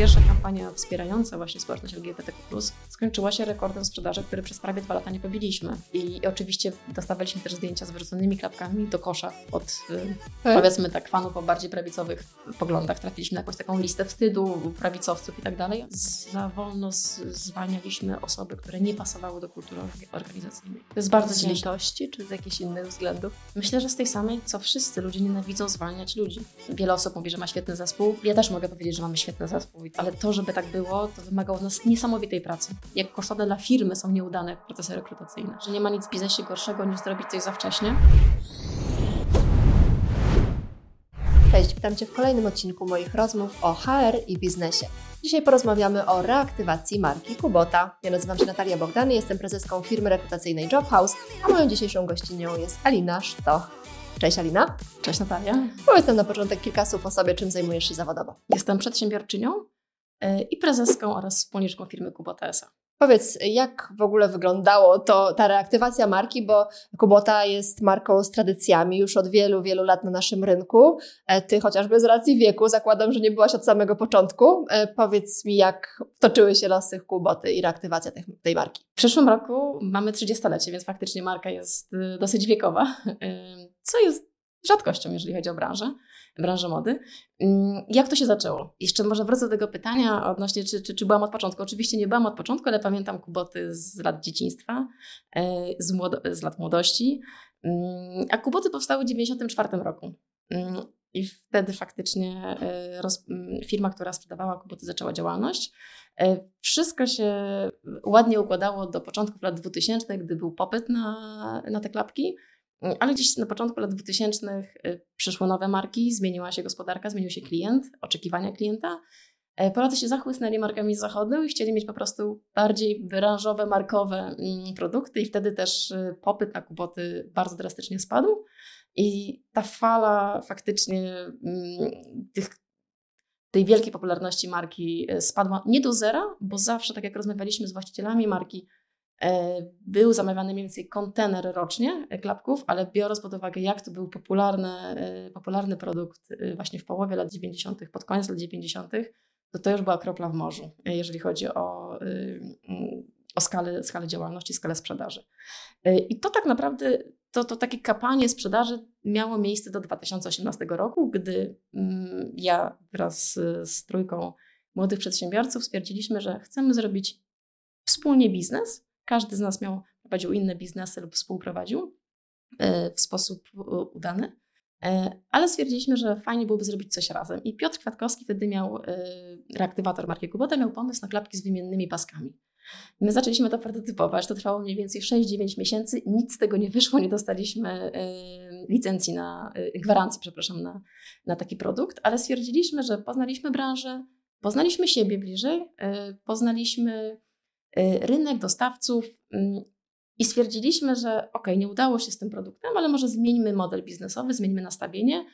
pierwsza kampania wspierająca właśnie społeczność LGBTQ+, skończyła się rekordem sprzedaży, który przez prawie dwa lata nie pobiliśmy. I oczywiście dostawaliśmy też zdjęcia z wyrzuconymi klapkami do kosza od, y, powiedzmy tak, fanów o bardziej prawicowych poglądach. Trafiliśmy na jakąś taką listę wstydu prawicowców i tak dalej. Za wolno zwalnialiśmy osoby, które nie pasowały do kultury organizacyjnej. To jest bardzo Z ciężkie. litości czy z jakichś innych względów? Myślę, że z tej samej, co wszyscy ludzie nienawidzą zwalniać ludzi. Wiele osób mówi, że ma świetny zespół. Ja też mogę powiedzieć, że mamy świetny zespół, ale to, żeby tak było, to wymagało od nas niesamowitej pracy. Jak kosztowne dla firmy są nieudane procesy rekrutacyjne, że nie ma nic w biznesie gorszego niż zrobić coś za wcześnie. Cześć, witam Cię w kolejnym odcinku moich rozmów o HR i biznesie. Dzisiaj porozmawiamy o reaktywacji marki Kubota. Ja nazywam się Natalia Bogdany, jestem prezeską firmy rekrutacyjnej Jobhouse, a moją dzisiejszą gościnią jest Alina Sztoch. Cześć Alina. Cześć Natalia. Powiedz nam na początek kilka słów o sobie, czym zajmujesz się zawodowo. Jestem przedsiębiorczynią i prezeską oraz wspólniczką firmy Kubota S.A. Powiedz, jak w ogóle wyglądało to, ta reaktywacja marki, bo Kubota jest marką z tradycjami już od wielu, wielu lat na naszym rynku. E, Ty chociażby z racji wieku, zakładam, że nie byłaś od samego początku. E, Powiedz mi, jak toczyły się losy Kuboty i reaktywacja tej, tej marki. W przyszłym roku mamy 30-lecie, więc faktycznie marka jest y, dosyć wiekowa, y, co jest rzadkością, jeżeli chodzi o branżę, branżę mody. Mm, Jak to się zaczęło? Jeszcze może wrócę do tego pytania odnośnie, czy, czy, czy byłam od początku. Oczywiście nie byłam od początku, ale pamiętam Kuboty z lat dzieciństwa, y, z, z lat młodości. Mm, A Kuboty powstały w 1994 roku. Mm, I wtedy faktycznie mm, firma, która sprzedawała Kuboty, zaczęła działalność. E, Wszystko się ładnie układało do początków lat 2000, gdy był popyt na, na te klapki, ale gdzieś na początku lat 2000 y, przyszły nowe marki, zmieniła się gospodarka, zmienił się klient, oczekiwania klienta. E, Polacy się zachłysnęli markami z zachodu i chcieli mieć po prostu bardziej branżowe, markowe mm, produkty i wtedy też y, popyt na kuboty bardzo drastycznie spadł. I ta fala faktycznie mm, tych tej wielkiej popularności marki e, spadła nie do zera, bo zawsze, tak jak rozmawialiśmy z właścicielami marki, był zamawiany mniej więcej kontener rocznie e, klapków, ale biorąc pod uwagę, jak to był popularny, e, popularny produkt e, właśnie w połowie lat 90., pod koniec lat 90., to to już była kropla w morzu, e, jeżeli chodzi o, e, mm, o skalę, skalę działalności, skalę sprzedaży. E, I to tak naprawdę, to, to takie kapanie sprzedaży miało miejsce do 2018 roku, gdy mm, ja wraz z trójką młodych przedsiębiorców stwierdziliśmy, że chcemy zrobić wspólnie biznes. Każdy z nas miał, prowadził inne biznesy lub współprowadził e, w sposób u- udany. E, Ale stwierdziliśmy, że fajnie byłoby zrobić coś razem. I Piotr Kwiatkowski wtedy miał, e, reaktywator marki Kubota, miał pomysł na klapki z wymiennymi paskami. My zaczęliśmy to prototypować, to trwało mniej więcej 6-9 miesięcy, nic z tego nie wyszło, nie dostaliśmy e, licencji na, e, gwarancji, przepraszam, na, na taki produkt, ale stwierdziliśmy, że poznaliśmy branżę, poznaliśmy siebie bliżej, e, poznaliśmy e, rynek, dostawców mm, i stwierdziliśmy, że ok, nie udało się z tym produktem, ale może zmieńmy model biznesowy, zmieńmy nastawienie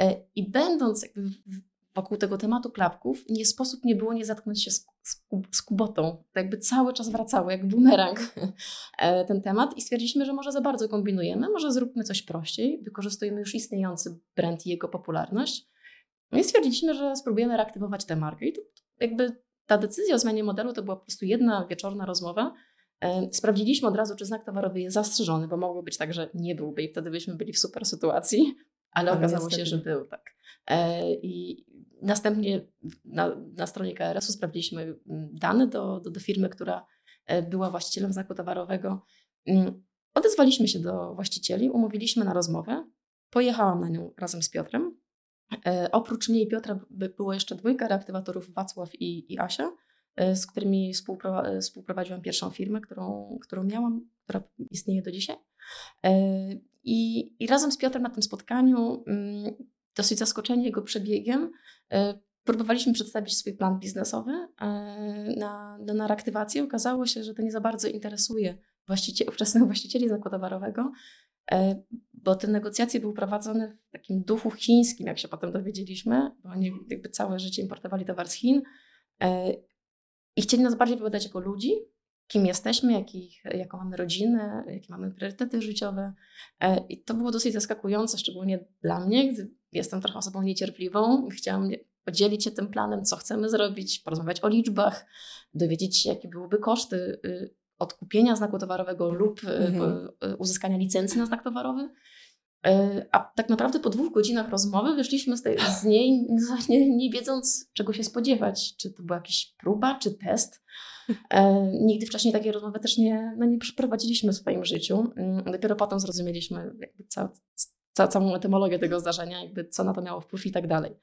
e, i będąc jakby wokół tego tematu klapków, nie sposób nie było nie zatknąć się z, z, kub- z kubotą. To jakby cały czas wracało, jak bumerang e, ten temat i stwierdziliśmy, że może za bardzo kombinujemy, może zróbmy coś prościej, wykorzystujemy już istniejący brand i jego popularność. No i stwierdziliśmy, że spróbujemy reaktywować tę markę. I to jakby ta decyzja o zmianie modelu to była po prostu jedna wieczorna rozmowa. E, Sprawdziliśmy od razu, czy znak towarowy jest zastrzeżony, bo mogło być tak, że nie byłby i wtedy byśmy byli w super sytuacji, ale Ale okazało się, że był, tak. E, I następnie na, na stronie KRS-u sprawdziliśmy mm, dane do, do, do firmy, która e, była właścicielem znaku towarowego. Mm, Odezwaliśmy się do właścicieli, umówiliśmy na rozmowę. Pojechałam na nią razem z Piotrem. E, oprócz mnie i Piotra by- było jeszcze dwójka reaktywatorów, Wacław i, i Asia, e, z którymi współpro, e, współprowadziłam pierwszą firmę, którą, którą miałam, która istnieje do dzisiaj. I, I razem z Piotrem na tym spotkaniu, mm, dosyć zaskoczeni jego przebiegiem, próbowaliśmy przedstawić swój plan biznesowy na, na, na reaktywację. Okazało się, że to nie za bardzo interesuje właściciel, ówczesnych właścicieli znaku towarowego, bo te negocjacje były prowadzone w takim duchu chińskim, jak się potem dowiedzieliśmy, bo oni jakby całe życie importowali towar z Chin e, i chcieli nas bardziej wybadać jako ludzi, kim jesteśmy, jakich, jaką mamy rodzinę, jakie mamy priorytety życiowe. E, I to było dosyć zaskakujące, szczególnie dla mnie, gdy jestem trochę osobą niecierpliwą. Chciałam podzielić się tym planem, co chcemy zrobić, porozmawiać o liczbach, dowiedzieć się, jakie byłyby koszty y, odkupienia znaku towarowego lub y, mhm. uzyskania licencji na znak towarowy. A tak naprawdę po dwóch godzinach rozmowy wyszliśmy z, tej, z niej nie, nie, wiedząc, czego się spodziewać. Czy to była jakaś próba, czy test. E, nigdy wcześniej takiej rozmowy też nie, no nie przeprowadziliśmy w swoim życiu. Mm, dopiero potem zrozumieliśmy ca, ca, całą etymologię tego zdarzenia, jakby co na to miało wpływ i tak dalej.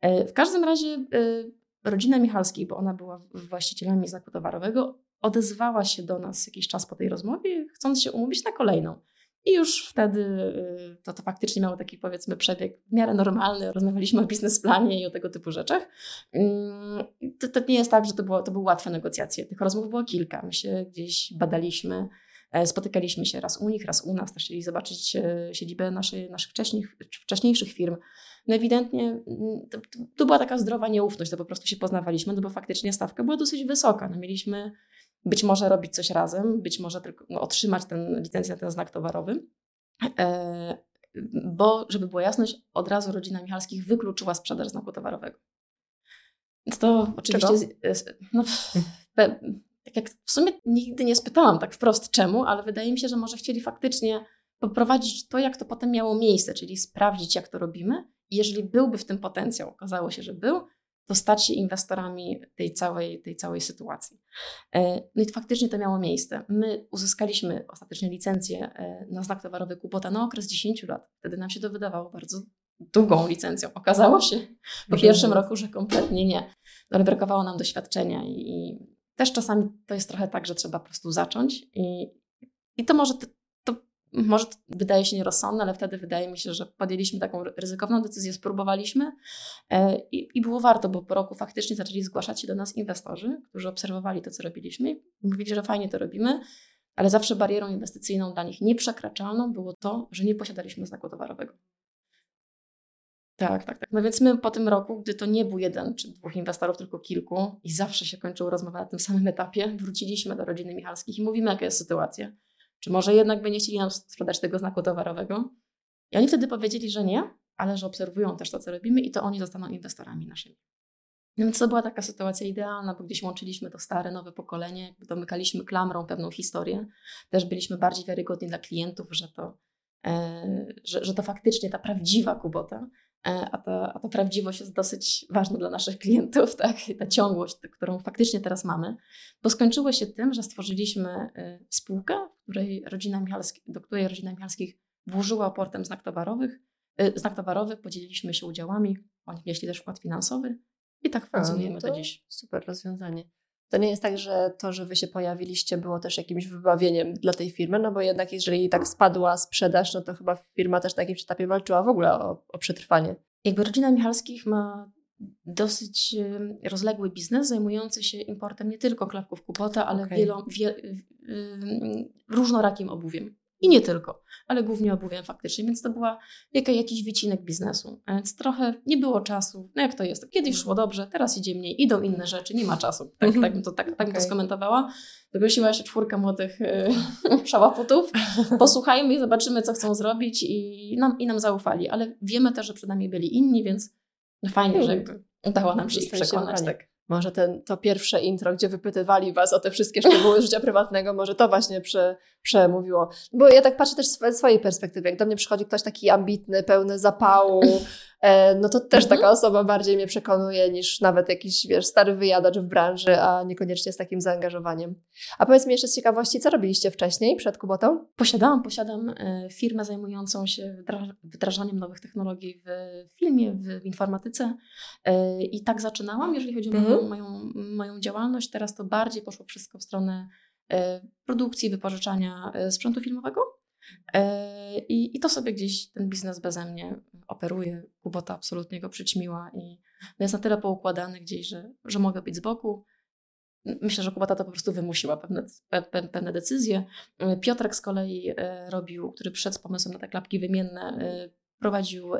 E, w każdym razie e, rodzina Michalskiej, bo ona była właścicielami znaku towarowego, odezwała się do nas jakiś czas po tej rozmowie, chcąc się umówić na kolejną. I już wtedy y, to, to faktycznie miało taki powiedzmy przebieg w miarę normalny. Rozmawialiśmy o biznesplanie i o tego typu rzeczach. Mm, to, to nie jest tak, że to, było, to były łatwe negocjacje. Tych rozmów było kilka. My się gdzieś badaliśmy, e, spotykaliśmy się raz u nich, raz u nas. Też chcieli zobaczyć e, siedzibę naszej, naszych wcześniej, wcześniejszych firm. No ewidentnie mm, to, to, była taka zdrowa nieufność, to po prostu się poznawaliśmy, no bo faktycznie stawka była dosyć wysoka. No mieliśmy być może robić coś razem, być może tylko no, otrzymać tę licencję na ten znak towarowy. E, bo, żeby była jasność, od razu rodzina Michalskich wykluczyła sprzedaż znaku towarowego. Więc to oczywiście. Z, no, tak jak w sumie nigdy nie spytałam tak wprost czemu, ale wydaje mi się, że może chcieli faktycznie poprowadzić to, jak to potem miało miejsce, czyli sprawdzić, jak to robimy. I jeżeli byłby w tym potencjał, okazało się, że był, to stać się inwestorami tej całej, tej całej sytuacji. E, no i faktycznie to miało miejsce. My uzyskaliśmy ostatecznie licencję e, na znak towarowy Kubota na okres 10 lat. Wtedy nam się to wydawało bardzo długą licencją. Okazało się po pierwszym roku, że kompletnie nie. No ale brakowało nam doświadczenia i też czasami to jest trochę tak, że trzeba po prostu zacząć i, i to może może wydaje się nierozsądne, ale wtedy wydaje mi się, że podjęliśmy taką ryzykowną decyzję, spróbowaliśmy e, i, i było warto, bo po roku faktycznie zaczęli zgłaszać się do nas inwestorzy, którzy obserwowali to, co robiliśmy i mówili, że fajnie to robimy, ale zawsze barierą inwestycyjną dla nich nieprzekraczalną było to, że nie posiadaliśmy znaku towarowego. Tak, tak, tak. No więc my po tym roku, gdy to nie był jeden czy dwóch inwestorów, tylko kilku i zawsze się kończyły rozmowy na tym samym etapie, wróciliśmy do rodziny Michalskich i mówimy, jaka jest sytuacja. Czy może jednak by nie chcieli nam sprzedać tego znaku towarowego? I oni wtedy powiedzieli, że nie, ale że obserwują też to, co robimy i to oni zostaną inwestorami naszymi. No więc to była taka sytuacja idealna, bo gdzieś łączyliśmy to stare, nowe pokolenie, domykaliśmy klamrą pewną historię. Też byliśmy bardziej wiarygodni dla klientów, że to, e, że, że to faktycznie ta prawdziwa Kubota, a, ta, a ta prawdziwość jest dosyć ważna dla naszych klientów, tak? ta ciągłość, którą faktycznie teraz mamy, bo skończyło się tym, że stworzyliśmy e, spółkę, której rodzina do której rodzina Michalskich włożyła portem znak towarowych, y, znak towarowy, podzieliliśmy się udziałami, oni wnieśli też wkład finansowy i tak funkcjonujemy no do dziś. Super rozwiązanie. To nie jest tak, że to, że wy się pojawiliście, było też jakimś wybawieniem dla tej firmy, no bo jednak jeżeli tak spadła sprzedaż, no to chyba firma też na jakimś etapie walczyła w ogóle o, o przetrwanie. Jakby rodzina Michalskich ma dosyć rozległy biznes zajmujący się importem nie tylko klapków Kubota, ale okay. wielo, wie, różnorakim obuwiem. I nie tylko, ale głównie obuwiem faktycznie, więc to była jaka, jakiś wycinek biznesu. Więc trochę nie było czasu. No jak to jest? Kiedyś szło dobrze, teraz idzie mniej, idą inne rzeczy, nie ma czasu. Tak, tak bym to, tak, tak okay. to skomentowała. Zaprosiła się czwórka młodych yy, szałaputów. Posłuchajmy i zobaczymy, co chcą zrobić i nam, i nam zaufali. Ale wiemy też, że przed nami byli inni, więc no fajnie, że jakby udało nam się ich przekonać. Tak. Może ten, to pierwsze intro, gdzie wypytywali was o te wszystkie szczegóły życia prywatnego, może to właśnie prze, przemówiło. Bo ja tak patrzę też z swojej perspektywy. Jak do mnie przychodzi ktoś taki ambitny, pełny zapału, E, no to też mhm. taka osoba bardziej mnie przekonuje niż nawet jakiś, wiesz, stary wyjadacz w branży, a niekoniecznie z takim zaangażowaniem. A powiedz mi jeszcze z ciekawości, co robiliście wcześniej przed Kubotą? Posiadałam, posiadam e, firmę zajmującą się wdrażaniem nowych technologii w filmie, w informatyce e, i tak zaczynałam, jeżeli chodzi o mhm. Moją, moją, moją działalność. Teraz to bardziej poszło wszystko w stronę produkcji, wypożyczania sprzętu filmowego. E, I, I to sobie gdzieś ten biznes beze mnie operuje. Kubota absolutnie go przyćmiła i no jest na tyle poukładany gdzieś, że, że mogę być z boku. Myślę, że Kubota to po prostu wymusiła pewne, pe, pewne decyzje. Piotrek z kolei e, robił, który przed pomysłem na te klapki wymienne e, prowadził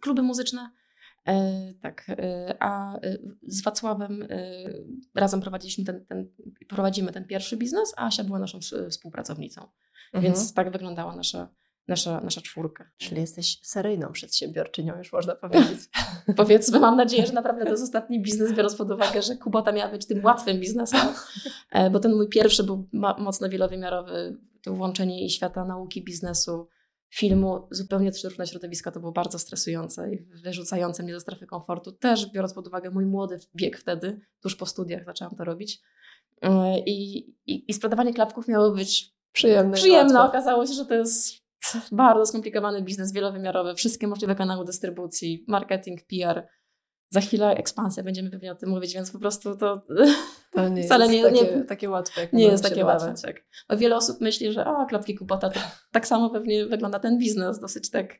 kluby muzyczne. Tak, a z Wacławem razem prowadziliśmy ten, ten, prowadzimy ten pierwszy biznes, a Asia była naszą współpracownicą. Mhm. Więc tak wyglądała nasza, nasza, nasza czwórka. Czyli jesteś seryjną przedsiębiorczynią, już można powiedzieć. Powiedzmy, mam nadzieję, że naprawdę to jest ostatni biznes, biorąc pod uwagę, że Kubota miała być tym łatwym biznesem, e, bo ten mój pierwszy był mocno wielowymiarowy, to łączenie i świata nauki, biznesu, filmu, zupełnie trzy różne środowiska, to było bardzo stresujące i wyrzucające mnie do strefy komfortu. Też biorąc pod uwagę mój młody wiek wtedy, tuż po studiach zaczęłam to robić. E, I, i, i sprzedawanie klapków miało być przyjemne. Przyjemne. Okazało się, że to jest bardzo skomplikowany biznes wielowymiarowy, wszystkie możliwe kanały dystrybucji, marketing, PR. Za chwilę ekspansja, będziemy pewnie o tym mówić, więc po prostu to, to nie wcale jest nie, takie, nie, takie łatwe. nie jest takie łatwe. Tak. Bo wiele osób myśli, że o, klapki kupota, to tak samo pewnie wygląda ten biznes, dosyć tak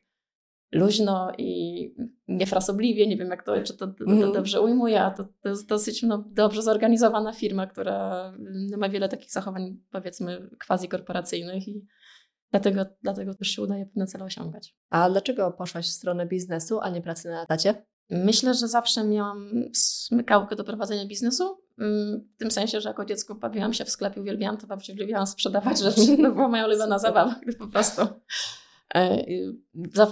luźno i niefrasobliwie, nie wiem jak to, czy to, to, to mhm. dobrze ujmuję, a to, to jest dosyć no, dobrze zorganizowana firma, która ma wiele takich zachowań powiedzmy quasi korporacyjnych i Dlatego, dlatego też się udaje pewne cele osiągać. A dlaczego poszłaś w stronę biznesu, a nie pracy na etacie? Myślę, że zawsze miałam smykałkę do prowadzenia biznesu. Mm, w tym sensie, że jako dziecko bawiłam się w sklepie, uwielbiałam to, babci uwielbiałam sprzedawać rzeczy. To była moja ulubiona zabawa, gdy po prostu. E,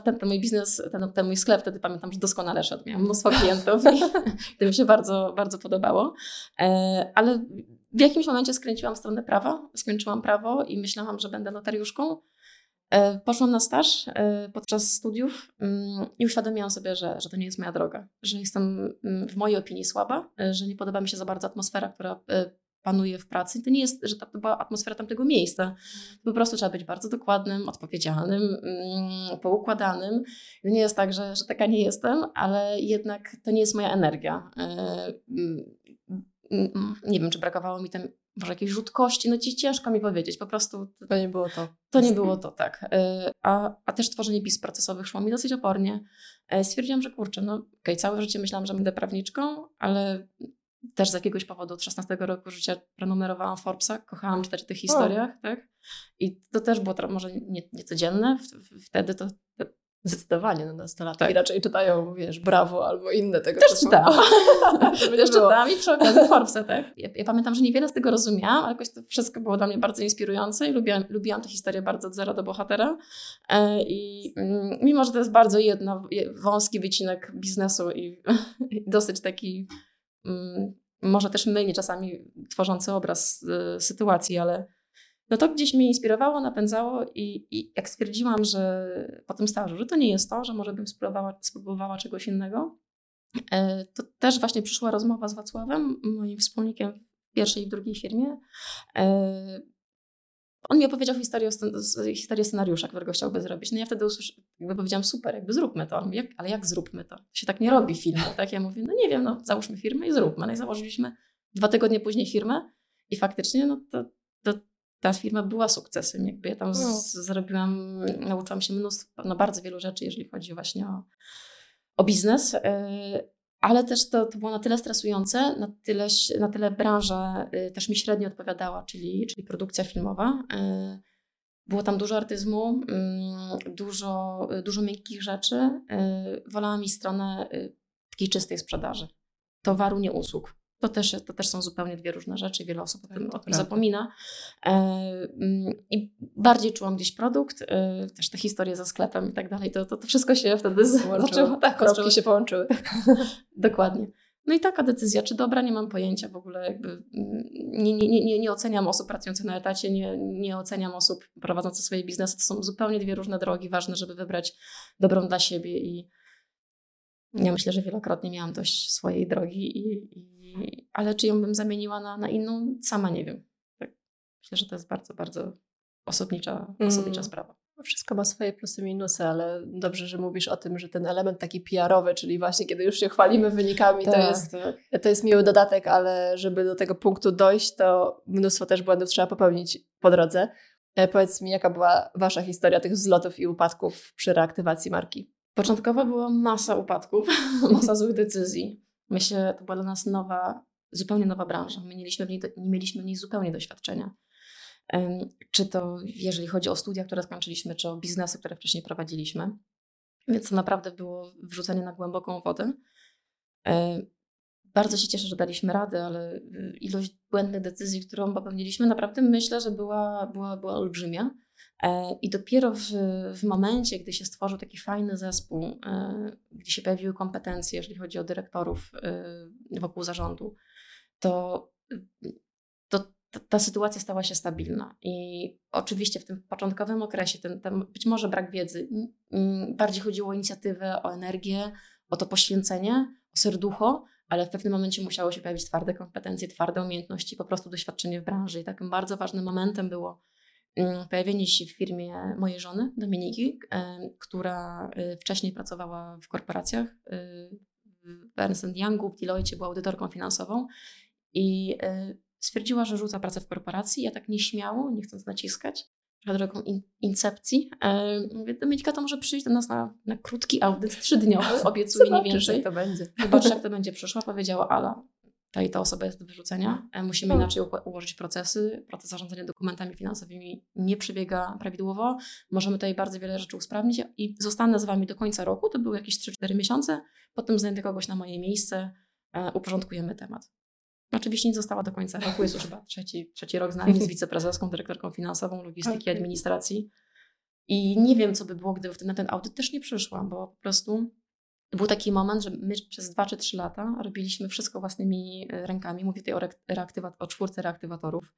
ten, ten mój biznes, ten, ten mój sklep, wtedy pamiętam, że doskonale szedł. Miałam mnóstwo klientów i to mi się bardzo, bardzo podobało. E, ale w jakimś momencie skręciłam w stronę prawa, skończyłam prawo i myślałam, że będę notariuszką. E, poszłam na staż e, podczas studiów mm, i uświadomiłam sobie, że, że to nie jest moja droga, że jestem mm, w mojej opinii słaba, e, że nie podoba mi się za bardzo atmosfera, która panuje w pracy. To nie jest, że to była atmosfera tamtego miejsca. Po prostu trzeba być bardzo dokładnym, odpowiedzialnym, mm, poukładanym. To nie jest tak, że, że taka nie jestem, ale jednak to nie jest moja energia nie wiem, czy brakowało mi tam może jakiejś rzutkości, no ci ciężko mi powiedzieć, po prostu to nie było to. To nie było to, tak. E, a, a też tworzenie pism procesowych szło mi dosyć opornie. E, stwierdziłam, że kurczę, no okej, okay, całe życie myślałam, że będę prawniczką, ale też z jakiegoś powodu od 16 roku życia prenumerowałam Forbesa, kochałam czytać o tych historiach, o. tak? I to też było może nie, niecodzienne, wtedy to, to Zdecydowanie no, nastolatki tak. raczej czytają, wiesz, Brawo albo inne tego Też czytałam. Też czytałam i przy okazji Forbesa, tak. Ja, ja, pamiętam, że niewiele z tego rozumiałam, ale jakoś to wszystko było dla mnie bardzo inspirujące i lubiłam, lubiłam tę historię bardzo od zera do bohatera. E, I mm, mimo, że to jest bardzo jedno, wąski wycinek biznesu i, i dosyć taki mm, może też mylnie czasami tworzący obraz y, sytuacji, ale no to gdzieś mnie inspirowało, napędzało i, i jak stwierdziłam, że po tym stażu, że to nie jest to, że może bym spróbowała, spróbowała czegoś innego, e, to też właśnie przyszła rozmowa z Wacławem, moim wspólnikiem w pierwszej i w drugiej firmie. E, on mi opowiedział historię, historię scenariusza, którego chciałby zrobić. No ja wtedy usłysz, jakby powiedziałam, super, jakby zróbmy to. Mówi, jak, ale jak zróbmy to? To się tak nie robi filmu, tak? Ja mówię, no nie wiem, no załóżmy firmę i zróbmy. No i założyliśmy dwa tygodnie później firmę i faktycznie no to, to ta firma była sukcesem. Jakby ja tam z, no. zrobiłam, nauczyłam się mnóstwo, no bardzo wielu rzeczy, jeżeli chodzi właśnie o, o biznes. E, ale też to, to było na tyle stresujące, na tyle, na tyle branża e, też mi średnio odpowiadała, czyli, czyli produkcja filmowa. E, było tam dużo artyzmu, mm, dużo, dużo miękkich rzeczy. Wolałam mi stronę takiej czystej sprzedaży. Towaru, nie usług. To też, to też są zupełnie dwie różne rzeczy, wiele osób o tym, o tym zapomina. E, mm, I bardziej czułam gdzieś produkt, e, też te historie ze sklepem i tak dalej. To, to, to wszystko się wtedy zaczęło. Tak, kropki się połączyły. Dokładnie. No i taka decyzja, czy dobra, nie mam pojęcia w ogóle, jakby mm, nie, nie, nie, nie oceniam osób pracujących na etacie, nie, nie oceniam osób prowadzących swoje biznesy. To są zupełnie dwie różne drogi, ważne, żeby wybrać dobrą dla siebie i ja myślę, że wielokrotnie miałam dość swojej drogi i, i ale czy ją bym zamieniła na, na inną, sama nie wiem. Tak. Myślę, że to jest bardzo, bardzo osobnicza, osobnicza mm. sprawa. No, wszystko ma swoje plusy i minusy, ale dobrze, że mówisz o tym, że ten element taki PR-owy, czyli właśnie kiedy już się chwalimy wynikami, tak, to, jest, tak. to jest miły dodatek, ale żeby do tego punktu dojść, to mnóstwo też błędów trzeba popełnić po drodze. E, powiedz mi, jaka była Wasza historia tych zlotów i upadków przy reaktywacji marki? Początkowo była masa upadków, masa złych decyzji. Myślę, to była dla nas nowa, zupełnie nowa branża. My nie mieliśmy w niej, nie mieliśmy w niej zupełnie doświadczenia. Czy to jeżeli chodzi o studia, które skończyliśmy, czy o biznesy, które wcześniej prowadziliśmy. Więc to naprawdę było wrzucenie na głęboką wodę. Bardzo się cieszę, że daliśmy radę, ale y, ilość błędnych decyzji, którą popełniliśmy, naprawdę myślę, że była, była, była olbrzymia. I dopiero w, w momencie, gdy się stworzył taki fajny zespół, gdzie się pojawiły kompetencje, jeżeli chodzi o dyrektorów wokół zarządu, to, to ta sytuacja stała się stabilna. I oczywiście w tym początkowym okresie, ten, ten być może brak wiedzy, bardziej chodziło o inicjatywę, o energię, o to poświęcenie, o serducho, ale w pewnym momencie musiało się pojawić twarde kompetencje, twarde umiejętności, po prostu doświadczenie w branży. I takim bardzo ważnym momentem było pojawienie się w firmie mojej żony, Dominiki, która y, wcześniej pracowała w korporacjach, y, w Ernst Youngu, w Deloitte, była audytorką finansową i y, stwierdziła, że rzuca pracę w korporacji. Ja tak nieśmiało, nie chcąc naciskać, trochę drogą in, incepcji, mówię, Dominika to może przyjść do nas na, na krótki audyt trzydniowy, obiecuję nie więcej. to będzie. Zobacz, jak to będzie przyszła. Powiedziała Ala, ta i ta osoba jest do wyrzucenia. E, musimy hmm. inaczej ułożyć procesy. Proces zarządzania dokumentami finansowymi nie przebiega prawidłowo. Możemy tutaj bardzo wiele rzeczy usprawnić i zostanę z Wami do końca roku. To były jakieś 3-4 miesiące. Potem znajdę kogoś na moje miejsce, e, uporządkujemy temat. Oczywiście nie została do końca roku, jest już chyba trzeci, trzeci rok z nami, z wiceprezeską, dyrektorką finansową, logistyki, okay. administracji. I nie wiem, co by było, gdyby na ten audyt też nie przyszła, bo po prostu był taki moment, że my przez dwa czy trzy lata robiliśmy wszystko własnymi e, rękami. Mówię tutaj o, reaktywa- o czwórce reaktywatorów.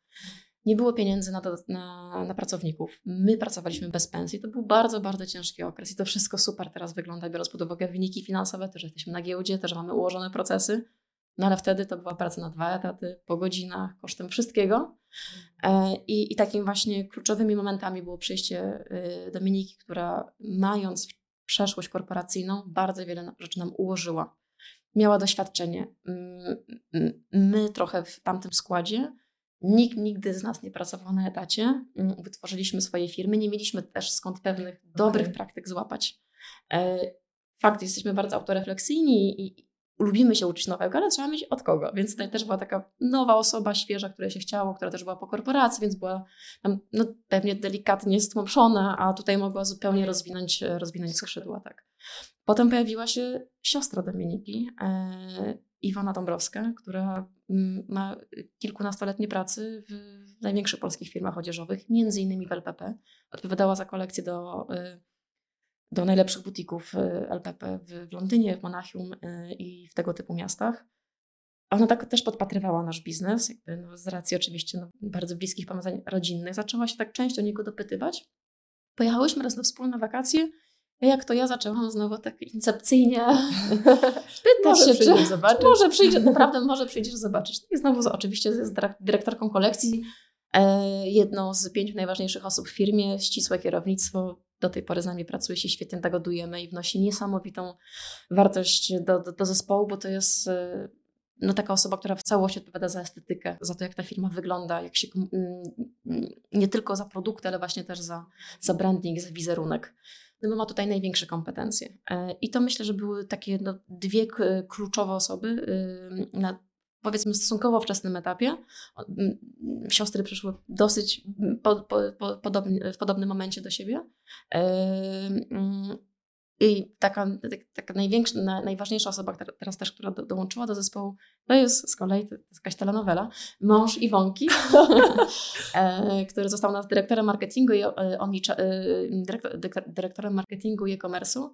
Nie było pieniędzy na, na, na, pracowników. My pracowaliśmy bez pensji. To był bardzo, bardzo ciężki okres i to wszystko super teraz wygląda, biorąc pod uwagę wyniki finansowe, też jesteśmy na giełdzie, też mamy ułożone procesy. No ale wtedy to była praca na dwa etaty, po godzinach, kosztem wszystkiego. E, I, i takimi właśnie kluczowymi momentami było przyjście y, Dominiki, która mając przeszłość korporacyjną, bardzo wiele rzeczy nam ułożyła. Miała doświadczenie. My trochę w tamtym składzie, nikt nigdy z nas nie pracował na etacie, wytworzyliśmy swoje firmy, nie mieliśmy też skąd pewnych dobrych praktyk złapać. E, fakt, jesteśmy bardzo autorefleksyjni i, lubimy się uczyć nowego, ale trzeba mieć od kogo. Więc tutaj też była taka nowa osoba, świeża, która się chciało, która też była po korporacji, więc była tam, no, pewnie delikatnie stłamszona, a tutaj mogła zupełnie rozwinąć, rozwinąć skrzydła. Tak. Potem pojawiła się siostra Dominiki, e, Iwona Dąbrowska, która mm, ma kilkunastoletnie pracy w największych polskich firmach odzieżowych, między innymi w LPP. Odpowiadała za kolekcję do y, do najlepszych butików LPP w Londynie, w Monachium y, i w tego typu miastach. Ona tak też podpatrywała nasz biznes, jakby no z racji oczywiście no, bardzo bliskich powiązań rodzinnych. Zaczęła się tak często o niego dopytywać. Pojechałyśmy raz na wspólne wakacje. Jak to ja zaczęłam znowu tak incepcyjnie pytać się, czy, zobaczyć. może przyjdzie, naprawdę może przyjdziesz zobaczyć. No I znowu oczywiście jest dyrektorką kolekcji, e, jedną z pięciu najważniejszych osób w firmie, ścisłe kierownictwo, do tej pory z nami pracuje, się świetnie dogadujemy i wnosi niesamowitą wartość do, do, do zespołu, bo to jest y, no, taka osoba, która w całości odpowiada za estetykę, za to, jak ta firma wygląda, jak się, nie tylko za produkty, ale właśnie też za, za branding, za wizerunek. No, ma tutaj największe kompetencje. E, I to myślę, że były takie no, dwie kluczowe osoby na powiedzmy stosunkowo wczesnym etapie. Siostry przyszły dosyć po, po, po, podobnie, w podobnym momencie do siebie. I taka, taka największa, najważniejsza osoba teraz też, która do, dołączyła do zespołu, to jest z kolei, to jest jakaś telenowela, mąż Iwonki, e, który został nas dyrektorem marketingu i e, e, dyrektorem marketingu i e-commerce'u.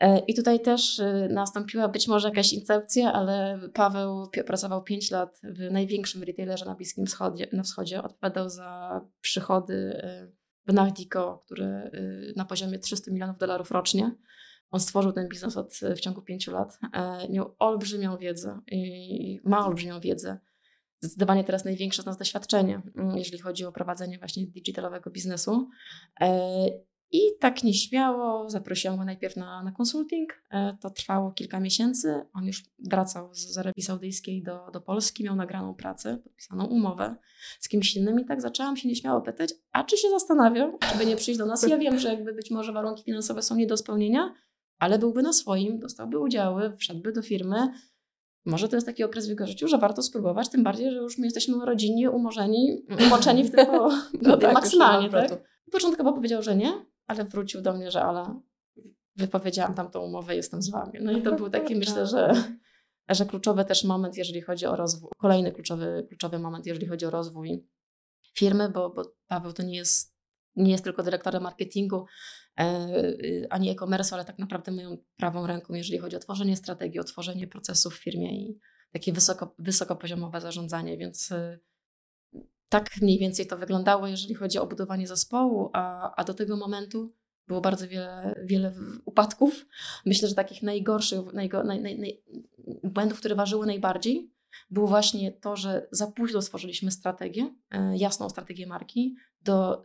E, I tutaj też e, nastąpiła być może jakaś incepcja, ale Paweł pracował 5 lat w największym retailerze na Bliskim Wschodzie, na wschodzie. Odpowiadał za przychody e, w Nardico, które na poziomie 300 milionów dolarów rocznie. On stworzył ten biznes od, w ciągu 5 lat. Miał olbrzymią wiedzę i ma olbrzymią wiedzę. Zdecydowanie teraz największe z nas doświadczenie, mm, jeżeli chodzi o prowadzenie właśnie digitalowego biznesu. I tak nieśmiało zaprosiłam go najpierw na, na konsulting. E, to trwało kilka miesięcy. On już wracał z Arabii Saudyjskiej do, do Polski, miał nagraną pracę, podpisaną umowę z kimś innym i tak zaczęłam się nieśmiało pytać, a czy się zastanawiał, żeby nie przyjść do nas? Ja wiem, że jakby być może warunki finansowe są nie do spełnienia, ale byłby na swoim, dostałby udziały, wszedłby do firmy. Może to jest taki okres w jego życiu, że warto spróbować, tym bardziej, że już my jesteśmy rodzinnie umorzeni, umoczeni w tym no tak, maksymalnie. Tak? Początkowo powiedział, że nie, ale wrócił do mnie, że ale wypowiedziałam tamtą umowę, jestem z wami. No i to był taki, myślę, że, że kluczowy też moment, jeżeli chodzi o rozwój, kolejny kluczowy, kluczowy moment, jeżeli chodzi o rozwój firmy, bo, bo Paweł to nie jest nie jest tylko dyrektorem marketingu ani e-commerce, ale tak naprawdę moją prawą ręką, jeżeli chodzi o tworzenie strategii, o tworzenie procesów w firmie i takie wysoko, wysokopoziomowe zarządzanie, więc tak mniej więcej to wyglądało, jeżeli chodzi o budowanie zespołu, a, a do tego momentu było bardzo wiele, wiele upadków. Myślę, że takich najgorszych, najgo, naj, naj, naj, błędów, które ważyły najbardziej, było właśnie to, że za późno stworzyliśmy strategię, e, jasną strategię marki. Do,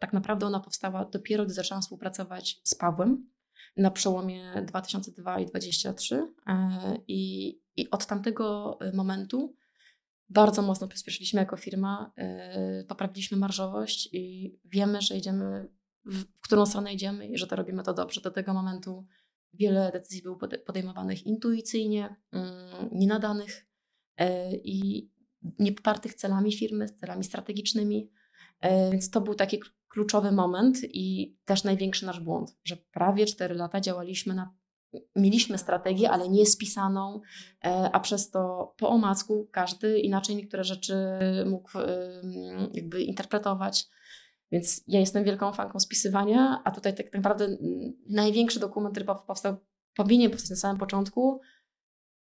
tak naprawdę ona powstała dopiero, gdy zaczęłam współpracować z Pawłem na przełomie 2002 i 2023. E, I, I od tamtego momentu bardzo mocno przyspieszyliśmy jako firma, e, poprawiliśmy marżowość i wiemy, że idziemy, w którą stronę idziemy i że to robimy to dobrze. Do tego momentu wiele decyzji było podejmowanych intuicyjnie, mm, nienadanych e, i niepopartych celami firmy, celami strategicznymi. E, więc to był taki kluczowy moment i też największy nasz błąd, że prawie 4 lata działaliśmy na mieliśmy strategię, ale nie spisaną, e, a przez to po omacku każdy inaczej niektóre rzeczy mógł jakby interpretować. Więc ja jestem wielką fanką spisywania, a tutaj tak naprawdę największy dokument, który powstał, powinien powstać na samym początku,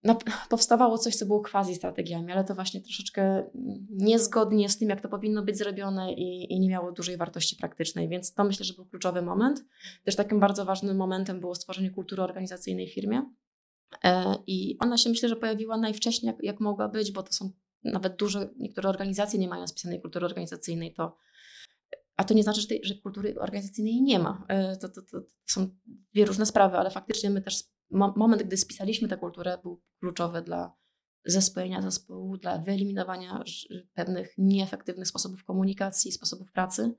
no, powstawało coś, co było quasi strategiami, ale to właśnie troszeczkę niezgodnie z tym, jak to powinno być zrobione i, i, nie miało dużej wartości praktycznej, więc to myślę, że był kluczowy moment. Też takim bardzo ważnym momentem było stworzenie kultury organizacyjnej w firmie e, i ona się myślę, że pojawiła najwcześniej, jak, jak mogła być, bo to są nawet duże, niektóre organizacje nie mają spisanej kultury organizacyjnej, to a to nie znaczy, że, tej, że kultury organizacyjnej nie ma. E, to, to, to, są dwie różne sprawy, ale faktycznie my też moment, gdy spisaliśmy tę kulturę, był kluczowy dla zespojenia zespołu, dla wyeliminowania pewnych nieefektywnych sposobów komunikacji, sposobów pracy.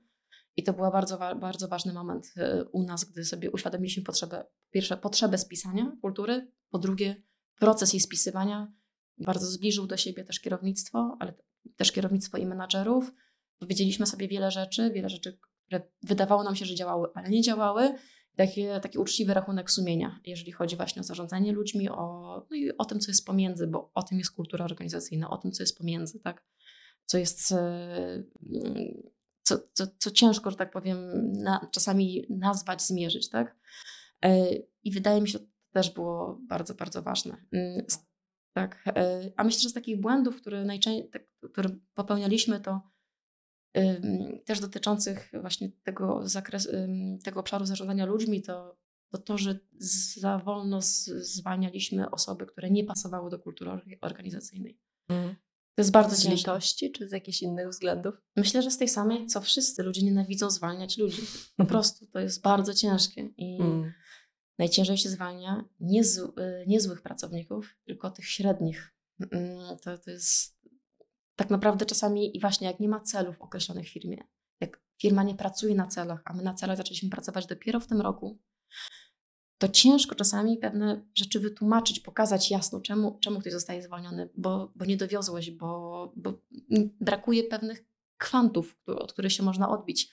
I to był bardzo, bardzo ważny moment y, u nas, gdy sobie uświadomiliśmy potrzebę, po pierwsze, potrzebę spisania kultury, po drugie, proces jej spisywania bardzo zbliżył do siebie też kierownictwo, ale też kierownictwo i menadżerów. Powiedzieliśmy sobie wiele rzeczy, wiele rzeczy, które wydawało nam się, że działały, ale nie działały taki, taki uczciwy rachunek sumienia, jeżeli chodzi właśnie o zarządzanie ludźmi, o, no i o tym, co jest pomiędzy, bo o tym jest kultura organizacyjna, o tym, co jest pomiędzy, tak? Co jest, e, co, co, co ciężko, że tak powiem, na, czasami nazwać, zmierzyć, tak? E, I wydaje mi się, to też było bardzo, bardzo ważne. Mm, tak. E, a myślę, że z takich błędów, które najczęściej, tak, które popełnialiśmy, to też dotyczących właśnie tego zakresu, tego obszaru zarządzania ludźmi, to, to to, że za wolno zwalnialiśmy osoby, które nie pasowały do kultury organizacyjnej. Mm. To jest bardzo z ciężkie. litości czy z jakichś innych względów? Myślę, że z tej samej, co wszyscy ludzie nienawidzą zwalniać ludzi. Po prostu to jest bardzo ciężkie i mm. najciężej się zwalnia nie, z, y, nie złych pracowników, tylko tych średnich. Mm, to, to jest tak naprawdę czasami i właśnie jak nie ma celów określonych w firmie, jak firma nie pracuje na celach, a my na celach zaczęliśmy pracować dopiero w tym roku, to ciężko czasami pewne rzeczy wytłumaczyć, pokazać jasno, czemu, czemu ktoś zostaje zwolniony, bo, bo nie dowiozłeś, bo, bo brakuje pewnych kwantów, od których się można odbić.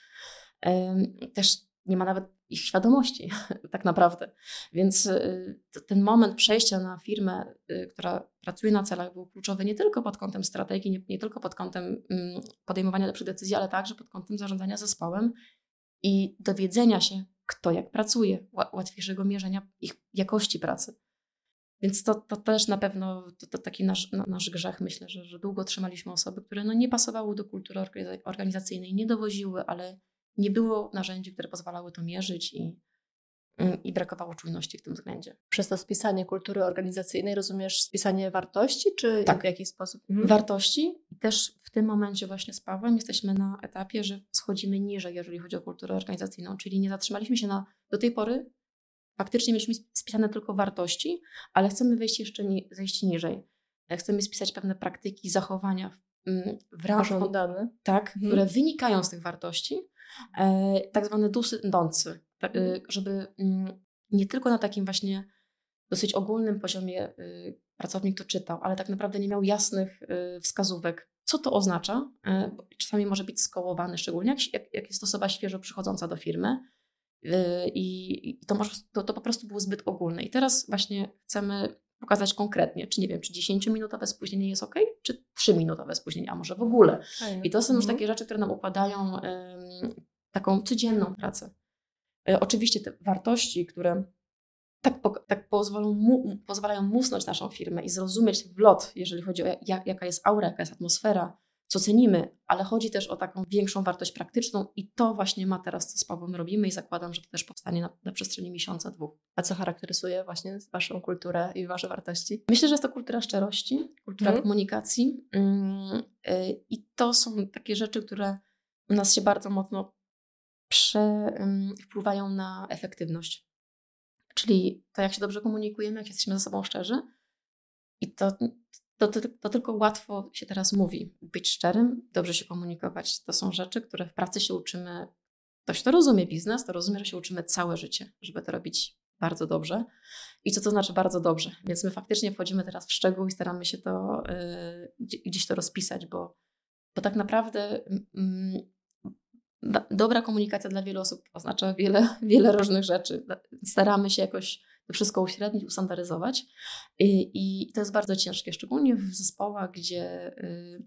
Też nie ma nawet ich świadomości, tak naprawdę. Więc y, ten moment przejścia na firmę, y, która pracuje na celach, był kluczowy nie tylko pod kątem strategii, nie, nie tylko pod kątem mm, podejmowania lepszych decyzji, ale także pod kątem zarządzania zespołem i dowiedzenia się, kto jak pracuje, łatwiejszego mierzenia ich jakości pracy. Więc to, to też na pewno to, to taki nasz, nasz grzech, myślę, że, że długo trzymaliśmy osoby, które no nie pasowały do kultury organizacyjnej, nie dowoziły, ale nie było narzędzi, które pozwalały to mierzyć i, mm, i brakowało czujności w tym względzie. Przez to spisanie kultury organizacyjnej rozumiesz spisanie wartości, czy tak. w jakiś sposób? Mhm. Wartości. I też w tym momencie właśnie z Pawłem jesteśmy na etapie, że schodzimy niżej, jeżeli chodzi o kulturę organizacyjną, czyli nie zatrzymaliśmy się na, do tej pory faktycznie mieliśmy spisane tylko wartości, ale chcemy wejść jeszcze ni zejść niżej. Chcemy spisać pewne praktyki, zachowania w, mm, w ramach, tak, mhm. które wynikają z tych wartości, tak zwane dusy dący, e, mhm. żeby mm, nie tylko na takim właśnie dosyć ogólnym poziomie y, pracownik to czytał, ale tak naprawdę nie miał jasnych wskazówek, co to oznacza. E, czasami może być skołowany, szczególnie jak, jak jest osoba świeżo przychodząca do firmy. I to, może, to, to po prostu było zbyt ogólne. I teraz właśnie chcemy pokazać konkretnie, czy nie wiem, czy 10-minutowe spóźnienie jest ok, czy 3-minutowe spóźnienie, a może w ogóle. I to są już mhm. takie rzeczy, które nam układają taką codzienną pracę. E, oczywiście te wartości, które tak, tak pozwolą mu, pozwalają musnąć naszą firmę i zrozumieć wlot, jeżeli chodzi o jak, jaka jest aura, jaka jest atmosfera, co cenimy, ale chodzi też o taką większą wartość praktyczną i to właśnie ma teraz, co z Pawłem robimy i zakładam, że to też powstanie na, na przestrzeni miesiąca, dwóch. A co charakteryzuje właśnie Waszą kulturę i Wasze wartości? Myślę, że jest to kultura szczerości, kultura mhm. komunikacji yy, i to są takie rzeczy, które u nas się bardzo mocno prze, yy, wpływają na efektywność. Czyli to, jak się dobrze komunikujemy, jak jesteśmy ze sobą szczerzy i to to, to, to, tylko łatwo się teraz mówi. Być szczerym, dobrze się komunikować. To są rzeczy, które w pracy się uczymy. Ktoś, kto rozumie biznes, to rozumie, że się uczymy całe życie, żeby to robić bardzo dobrze. I co to znaczy bardzo dobrze? Więc my faktycznie wchodzimy teraz w szczegół i staramy się to yy, gdzieś to rozpisać, bo, bo tak naprawdę yy, dobra komunikacja dla wielu osób oznacza wiele, wiele różnych rzeczy. Staramy się jakoś to wszystko uśrednić, ustandaryzować. I, I, to jest bardzo ciężkie, szczególnie w zespołach, gdzie, y,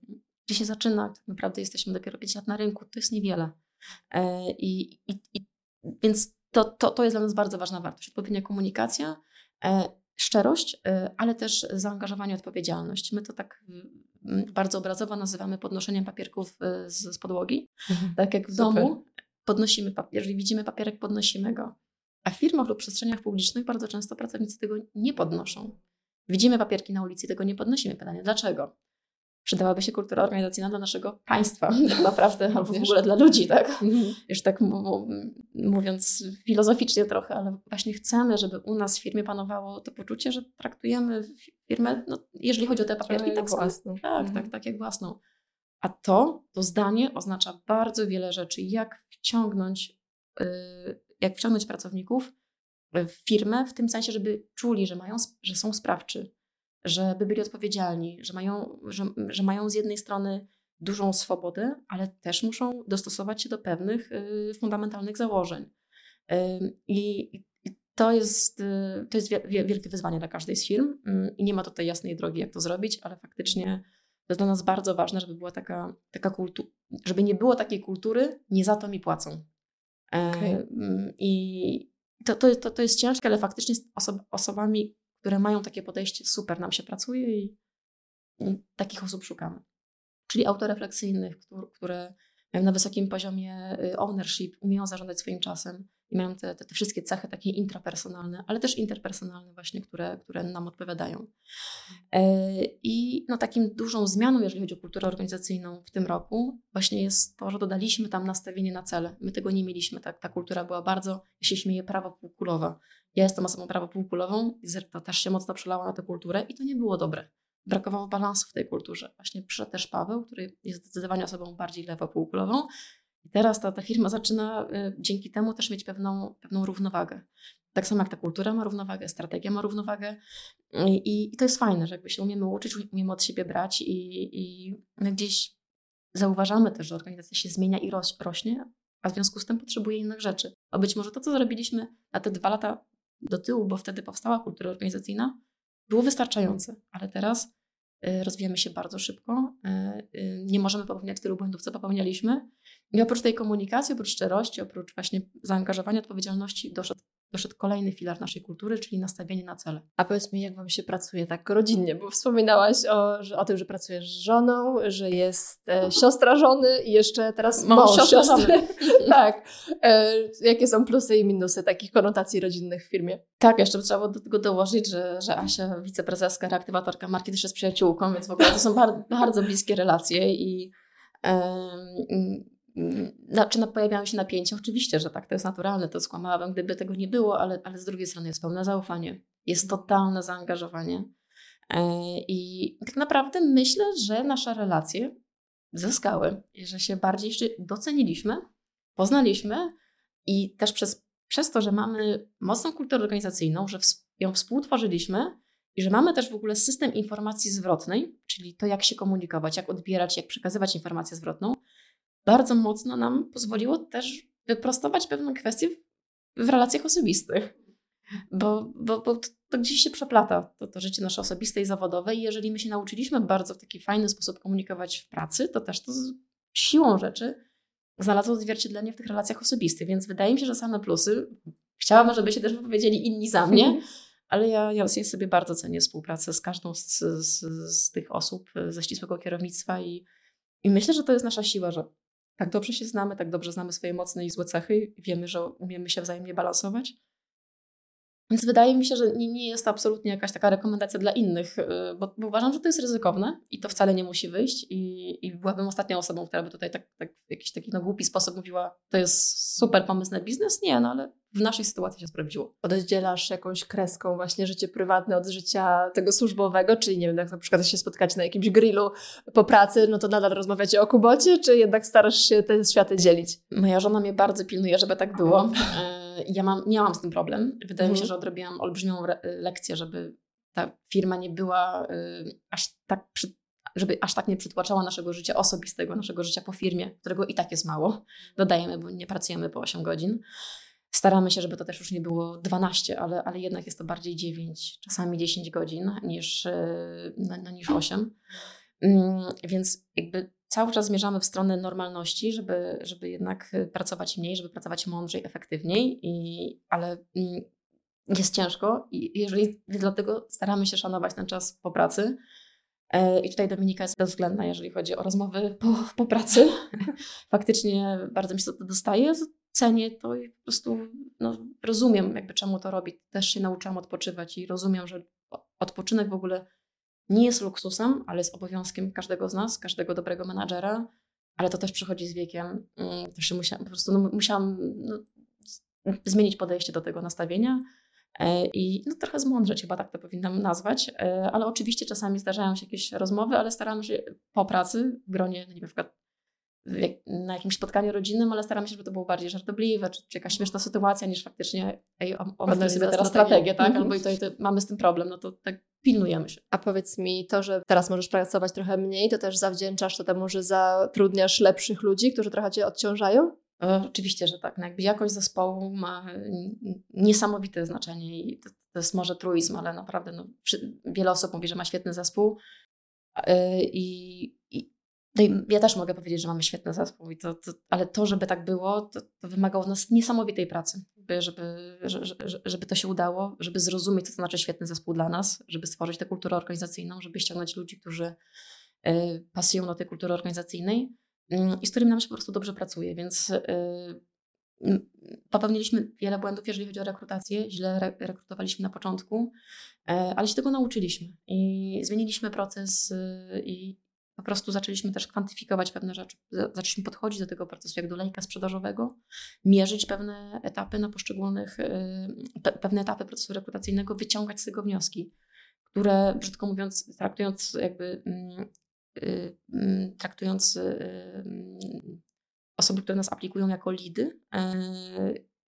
gdzie się zaczyna, tak naprawdę jesteśmy dopiero 5 lat na rynku, to jest niewiele. E, I, i, i więc to, to, to jest dla nas bardzo ważna wartość. Odpowiednia komunikacja, e, szczerość, e, ale też zaangażowanie, odpowiedzialność. My to tak bardzo obrazowo nazywamy podnoszeniem papierków z, z podłogi. Mhm. Tak jak w Super. domu podnosimy papier, jeżeli widzimy papierek, podnosimy go. A w firmach lub przestrzeniach publicznych bardzo często pracownicy tego nie podnoszą. Widzimy papierki na ulicy, tego nie podnosimy. Pytanie, dlaczego? Przydałaby się kultura organizacyjna dla naszego państwa, tak naprawdę, albo w ogóle dla ludzi, tak? Mhm. Już tak mówiąc filozoficznie trochę, ale właśnie chcemy, żeby u nas w firmie panowało to poczucie, że traktujemy firmę, no, jeżeli chodzi o te papierki, tak własną. Tak, mhm. tak, tak, jak własną. A to, to zdanie oznacza bardzo wiele rzeczy. Jak wciągnąć yy, jak wciągnąć pracowników w firmę, w tym sensie, żeby czuli, że, mają, że są sprawczy, żeby byli odpowiedzialni, że mają, że, że mają z jednej strony dużą swobodę, ale też muszą dostosować się do pewnych y, fundamentalnych założeń. Y, I, i to jest, y, to jest wielkie wyzwanie dla każdej z firm y, i nie ma tutaj jasnej drogi, jak to zrobić, ale faktycznie to jest dla nas bardzo ważne, żeby była taka, taka kultura, żeby nie było takiej kultury, nie za to mi płacą. Okay. Mm, I to, to, to, to jest ciężkie, ale faktycznie z osob osobami, które mają takie podejście, super nam się pracuje i, takich osób szukamy. Czyli autorefleksyjnych, które mają na wysokim poziomie y, ownership, umieją zarządzać swoim czasem, i mają te, te, te, wszystkie cechy takie intrapersonalne, ale też interpersonalne właśnie, które, które nam odpowiadają. E, I no, takim dużą zmianą, jeżeli chodzi o kulturę organizacyjną w tym roku, właśnie jest to, że dodaliśmy tam nastawienie na cele. My tego nie mieliśmy, tak, ta kultura była bardzo, ja się śmieję, prawo półkulowa. Ja jestem osobą prawo półkulową i to też się mocno przelała na tę kulturę i to nie było dobre. Brakowało balansu w tej kulturze. Właśnie przyszedł też Paweł, który jest zdecydowanie osobą bardziej lewo półkulową i teraz ta, ta firma zaczyna y, dzięki temu też mieć pewną, pewną równowagę. Tak samo jak ta kultura ma równowagę, strategia ma równowagę i, i to jest fajne, że jakby się umiemy uczyć, umiemy od siebie brać i, i gdzieś zauważamy też, że organizacja się zmienia i roś, rośnie, a w związku z tym potrzebuje innych rzeczy. A być może to, co zrobiliśmy na te dwa lata do tyłu, bo wtedy powstała kultura organizacyjna, było wystarczające, ale teraz rozwijamy się bardzo szybko, y, nie możemy popełniać tylu błędów, co popełnialiśmy. I oprócz tej komunikacji, oprócz szczerości, oprócz właśnie zaangażowania, odpowiedzialności, doszedł, doszedł kolejny filar naszej kultury, czyli nastawienie na cele. A powiedz mi, jak Wam się pracuje tak rodzinnie, bo wspominałaś o, że, o tym, że pracujesz z żoną, że jest e, siostra żony i jeszcze teraz mąż, siostra żony. tak. E, jakie są plusy i minusy takich konotacji rodzinnych w firmie? Tak, jeszcze trzeba do tego dołożyć, że, że Asia, wiceprezeska, reaktywatorka marki też jest przyjaciółką, więc w ogóle to są bardzo, bardzo bliskie relacje i czy pojawiają się napięcia? Oczywiście, że tak, to jest naturalne, to skłamałabym, gdyby tego nie było, ale, ale z drugiej strony jest pełne zaufanie, jest totalne zaangażowanie. E, I tak naprawdę myślę, że nasze relacje zyskały, że się bardziej doceniliśmy, poznaliśmy i też przez, przez to, że mamy mocną kulturę organizacyjną, że ją współtworzyliśmy i że mamy też w ogóle system informacji zwrotnej, czyli to, jak się komunikować, jak odbierać, jak przekazywać informację zwrotną, bardzo mocno nam pozwoliło też wyprostować pewne kwestie w, relacjach osobistych. Bo, bo, bo to gdzieś się przeplata, to, to życie nasze osobiste i zawodowe. I jeżeli my się nauczyliśmy bardzo w taki fajny sposób komunikować w pracy, to też to z siłą rzeczy znalazło odzwierciedlenie w tych relacjach osobistych, więc wydaje mi się, że same plusy. Chciałabym, żeby się też wypowiedzieli inni za mnie, ale ja, ja sobie bardzo cenię współpracę z każdą z, z, z tych osób ze ścisłego kierownictwa i, i myślę, że to jest nasza siła, że tak dobrze się znamy, tak dobrze znamy swoje mocne i złe cechy wiemy, że umiemy się wzajemnie balansować. Więc wydaje mi się, że nie, nie jest to absolutnie jakaś taka rekomendacja dla innych, y, bo, bo, uważam, że to jest ryzykowne i to wcale nie musi wyjść. I, i byłabym ostatnią osobą, która by tutaj tak, tak w jakiś taki no, głupi sposób mówiła, to jest super pomysł na biznes. Nie, no ale w naszej sytuacji się sprawdziło. Oddzielasz jakąś kreską właśnie życie prywatne od życia tego służbowego, czyli nie wiem, jak na przykład się spotkacie na jakimś grillu po pracy, no to nadal rozmawiacie o kubocie, czy jednak starasz się te światy dzielić? Moja żona mnie bardzo pilnuje, żeby tak było. Ja mam, miałam z tym problem. Wydaje mhm. mi się, mhm. że odrobiłam olbrzymią lekcję, żeby ta firma nie była y, aż tak przy, żeby aż tak nie przytłaczała naszego życia osobistego, naszego życia po firmie, którego i tak jest mało. Dodajemy, bo nie pracujemy po 8 godzin. Staramy się, żeby to też już nie było 12, ale, ale jednak jest to bardziej 9, czasami 10 godzin niż, no, no, niż 8. Mm, więc jakby cały czas zmierzamy w stronę normalności, żeby, żeby jednak pracować mniej, żeby pracować mądrzej, efektywniej, i, ale mm, jest ciężko i jeżeli dlatego staramy się szanować ten czas po pracy. E, I tutaj Dominika jest bezwzględna, jeżeli chodzi o rozmowy po, po pracy. Faktycznie bardzo mi się to dostaje cenię to i po prostu no, rozumiem, jakby czemu to robi. Też się nauczyłam odpoczywać i rozumiem, że odpoczynek w ogóle nie jest luksusem, ale jest obowiązkiem każdego z nas, każdego dobrego menadżera, ale to też przychodzi z wiekiem. Mm, też musiałam, po prostu no, musiałam no, zmienić podejście do tego nastawienia e, i no, trochę zmądrzeć, chyba tak to powinnam nazwać, e, ale oczywiście czasami zdarzają się jakieś rozmowy, ale staramy się po pracy w gronie, no nie wiem, na przykład na jakimś spotkaniu rodzinnym, ale staramy się, żeby to było bardziej żartobliwe, czy, czy jakaś śmieszna sytuacja, niż faktycznie ej, omawiamy sobie teraz strategię, tak? Albo i to, i to mamy z tym problem, no to tak pilnujemy się. A powiedz mi, to, że teraz możesz pracować trochę mniej, to też zawdzięczasz to temu, że zatrudniasz lepszych ludzi, którzy trochę cię odciążają? Oczywiście, że tak. No jakby jakość zespołu ma niesamowite znaczenie i to, to jest może truizm, ale naprawdę no, wiele osób mówi, że ma świetny zespół i, i no i ja też mogę powiedzieć, że mamy świetny zespół, i to, to, ale to, żeby tak było, to, to wymaga od nas niesamowitej pracy, żeby, żeby, żeby to się udało, żeby zrozumieć, co to znaczy świetny zespół dla nas, żeby stworzyć tę kulturę organizacyjną, żeby ściągnąć ludzi, którzy y, pasują do tej kultury organizacyjnej y, i z którymi nam się po prostu dobrze pracuje. Więc y, popełniliśmy wiele błędów, jeżeli chodzi o rekrutację. Źle re rekrutowaliśmy na początku, ale się tego nauczyliśmy i zmieniliśmy proces i po prostu zaczęliśmy też kwantyfikować pewne rzeczy. Zaczęliśmy podchodzić do tego procesu jak do lejka sprzedażowego, mierzyć pewne etapy na poszczególnych, y, pewne etapy procesu rekrutacyjnego, wyciągać z tego wnioski, które, brzydko mówiąc, traktując jakby, mm, y, mm, traktując y, mm, osoby, które nas aplikują jako lidy,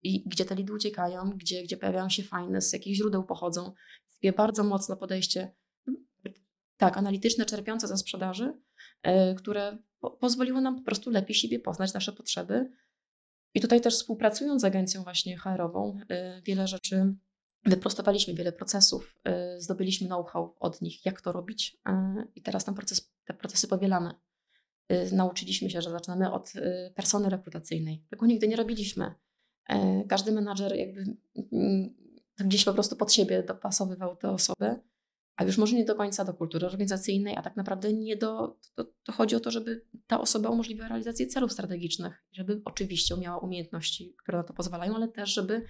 i gdzie te lidy uciekają, gdzie, gdzie pojawiają się fajne, z jakich źródeł pochodzą. Takie bardzo mocne podejście tak, analityczne, czerpiące ze sprzedaży, yy, które po pozwoliły nam po prostu lepiej siebie poznać, nasze potrzeby. I tutaj też współpracując z agencją właśnie HR-ową, yy, wiele rzeczy wyprostowaliśmy, wiele procesów, yy, zdobyliśmy know-how od nich, jak to robić i teraz ten proces, te procesy powielamy. Nauczyliśmy się, że zaczynamy od persony rekrutacyjnej. Tego nigdy nie robiliśmy. Każdy menadżer jakby mm, gdzieś po prostu pod siebie dopasowywał tę osobę a już może nie do końca do kultury organizacyjnej, a tak naprawdę nie do. To, to chodzi o to, żeby ta osoba umożliwiła realizację celów strategicznych, żeby oczywiście miała umiejętności, które na to pozwalają, ale też, żeby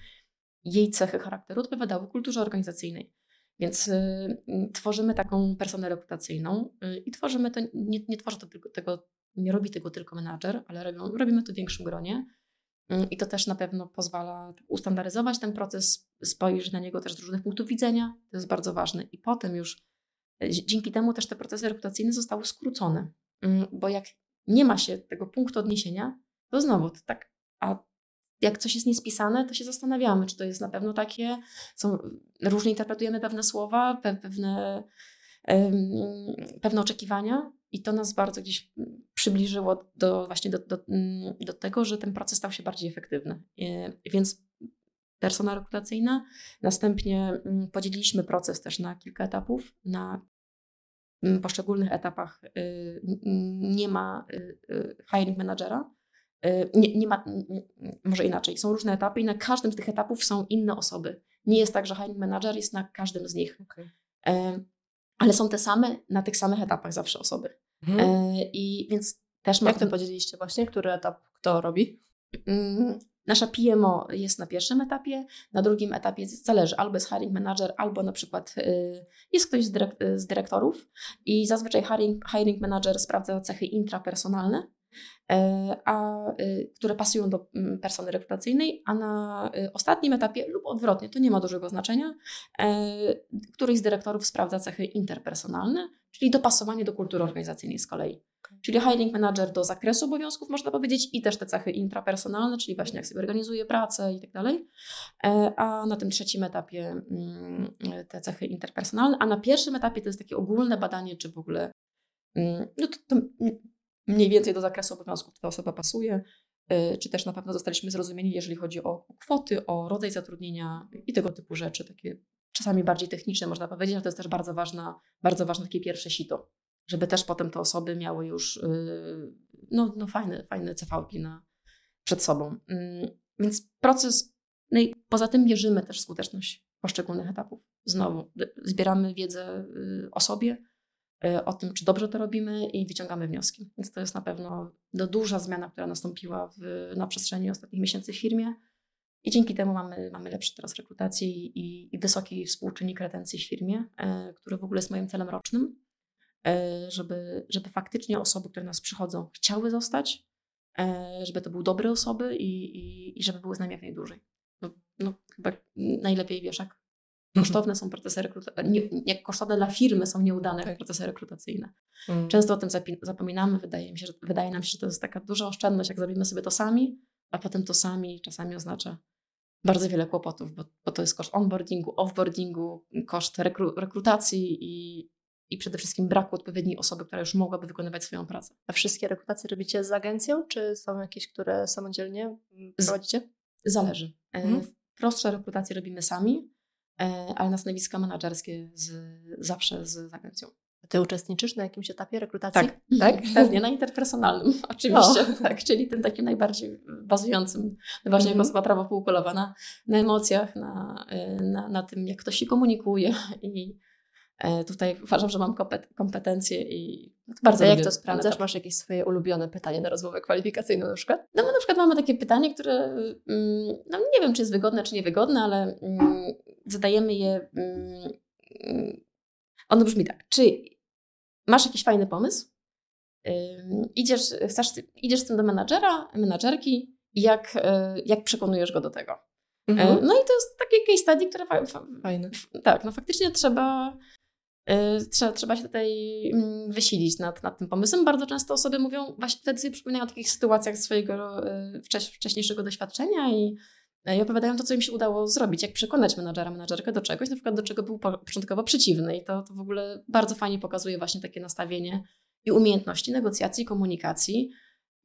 jej cechy charakteru odpowiadały kulturze organizacyjnej. Więc y, tworzymy taką personę rekrutacyjną y, i tworzymy to, nie, nie tworzy to tylko tego, nie robi tego tylko menadżer, ale robią, robimy to w większym gronie. Mm, I to też na pewno pozwala ustandaryzować ten proces, spojrzeć na niego też z różnych punktów widzenia. To jest bardzo ważne. I potem już e, dzięki temu też te procesy rekrutacyjne zostały skrócone. Mm, bo jak nie ma się tego punktu odniesienia, to znowu to tak, a jak coś jest niespisane, to się zastanawiamy, czy to jest na pewno takie, są, różnie interpretujemy pewne słowa, pewne, pewne oczekiwania, i to nas bardzo gdzieś mm, przybliżyło do, właśnie do, do, mm, do tego, że ten proces stał się bardziej efektywny. Więc persona rekrutacyjna, następnie mm, podzieliliśmy proces też na kilka etapów. Na poszczególnych etapach y, nie ma y, y, hiring managera, nie, nie ma, może inaczej, są różne etapy i na każdym z tych etapów są inne osoby. Nie jest tak, że hiring manager jest na każdym z nich. Okay. Ale są te same, na tych samych etapach zawsze osoby. Mhm. I więc też Jak to podzieliliście właśnie? Który etap kto robi? Mm, nasza PMO jest na pierwszym etapie, na drugim etapie zależy albo jest hiring manager, albo na przykład y, jest ktoś z, z dyrektorów i zazwyczaj hiring, hiring manager sprawdza cechy intrapersonalne, e, a, y, które pasują do mm, persony rekrutacyjnej, a na y, ostatnim etapie lub odwrotnie, to nie ma dużego znaczenia, e, któryś z dyrektorów sprawdza cechy interpersonalne, czyli dopasowanie do kultury organizacyjnej z kolei. Czyli hiring manager do zakresu obowiązków, można powiedzieć, i też te cechy intrapersonalne, czyli właśnie jak sobie organizuje pracę i tak dalej. E, a na tym trzecim etapie mm, te cechy interpersonalne, a na pierwszym etapie to jest takie ogólne badanie, czy w ogóle mm, no to, to mniej więcej do zakresu obowiązków ta osoba pasuje, e, czy też na pewno zostaliśmy zrozumieni, jeżeli chodzi o kwoty, o rodzaj zatrudnienia i tego typu rzeczy, takie czasami bardziej techniczne, można powiedzieć, ale to jest też bardzo ważna, bardzo ważne takie pierwsze sito żeby też potem te osoby miały już y, no, no fajne, fajne cv na, przed sobą. Mm, więc proces, no i poza tym mierzymy też skuteczność poszczególnych etapów. Znowu zbieramy wiedzę y, o sobie, y, o tym, czy dobrze to robimy i wyciągamy wnioski. Więc to jest na pewno no, duża zmiana, która nastąpiła w, na przestrzeni ostatnich miesięcy w firmie. I dzięki temu mamy, mamy lepsze teraz rekrutację i, i wysoki współczynnik retencji w firmie, który w ogóle jest moim celem rocznym. E, żeby, żeby faktycznie osoby, które nas przychodzą, chciały zostać, żeby to były dobre osoby i, i, i żeby były z nami jak najdłużej. No, no chyba najlepiej wiesz, jak. Kosztowne są procesy rekrutacyjne, jak kosztowne dla firmy są nieudane tak. procesy rekrutacyjne. Mm. Często o tym zapominamy, wydaje, mi się, że, wydaje nam się, że to jest taka duża oszczędność, jak zrobimy sobie to sami, a potem to sami czasami oznacza bardzo wiele kłopotów, bo, bo to jest koszt onboardingu, offboardingu, koszt rekru, rekrutacji i, i przede wszystkim braku odpowiedniej osoby, która już mogłaby wykonywać swoją pracę. A wszystkie rekrutacje robicie z agencją, czy są jakieś, które samodzielnie prowadzicie? Zależy. E, mhm. Prostsze rekrutacje robimy sami, ale na stanowiska menedżerskie z, zawsze z agencją. A ty uczestniczysz na jakimś etapie rekrutacji? Tak, tak pewnie, na interpersonalnym oczywiście, o. tak, czyli tym takim najbardziej bazującym, właśnie mm. jako osoba prawo półkolowa, na, na emocjach, na, e, na, na tym, jak ktoś się komunikuje i E, tutaj uważam, że mam kompetencje i bardzo A jak to sprawdzasz? Masz jakieś swoje ulubione pytanie na rozmowę kwalifikacyjną na przykład? No my na przykład mamy takie pytanie, które mm, no nie wiem, czy jest wygodne, czy niewygodne, ale mm, zadajemy je. Mm, ono brzmi tak. Czy masz jakiś fajny pomysł? Idziesz, chcesz, idziesz z tym do menadżera, menadżerki i jak, e, jak przekonujesz go do tego? E, mhm. No i to jest takie case study, które fajne. Tak, no faktycznie trzeba trzeba, trzeba się tutaj mm, wysilić nad, nad tym pomysłem. Bardzo często osoby mówią, właśnie wtedy sobie przypominają o takich sytuacjach swojego y, wcześniejszego doświadczenia i, y, i opowiadają to, co im się udało zrobić, jak przekonać menadżera, menadżerkę do czegoś, na przykład do czego był początkowo przeciwny. I to, to w ogóle bardzo fajnie pokazuje właśnie takie nastawienie i umiejętności negocjacji, komunikacji.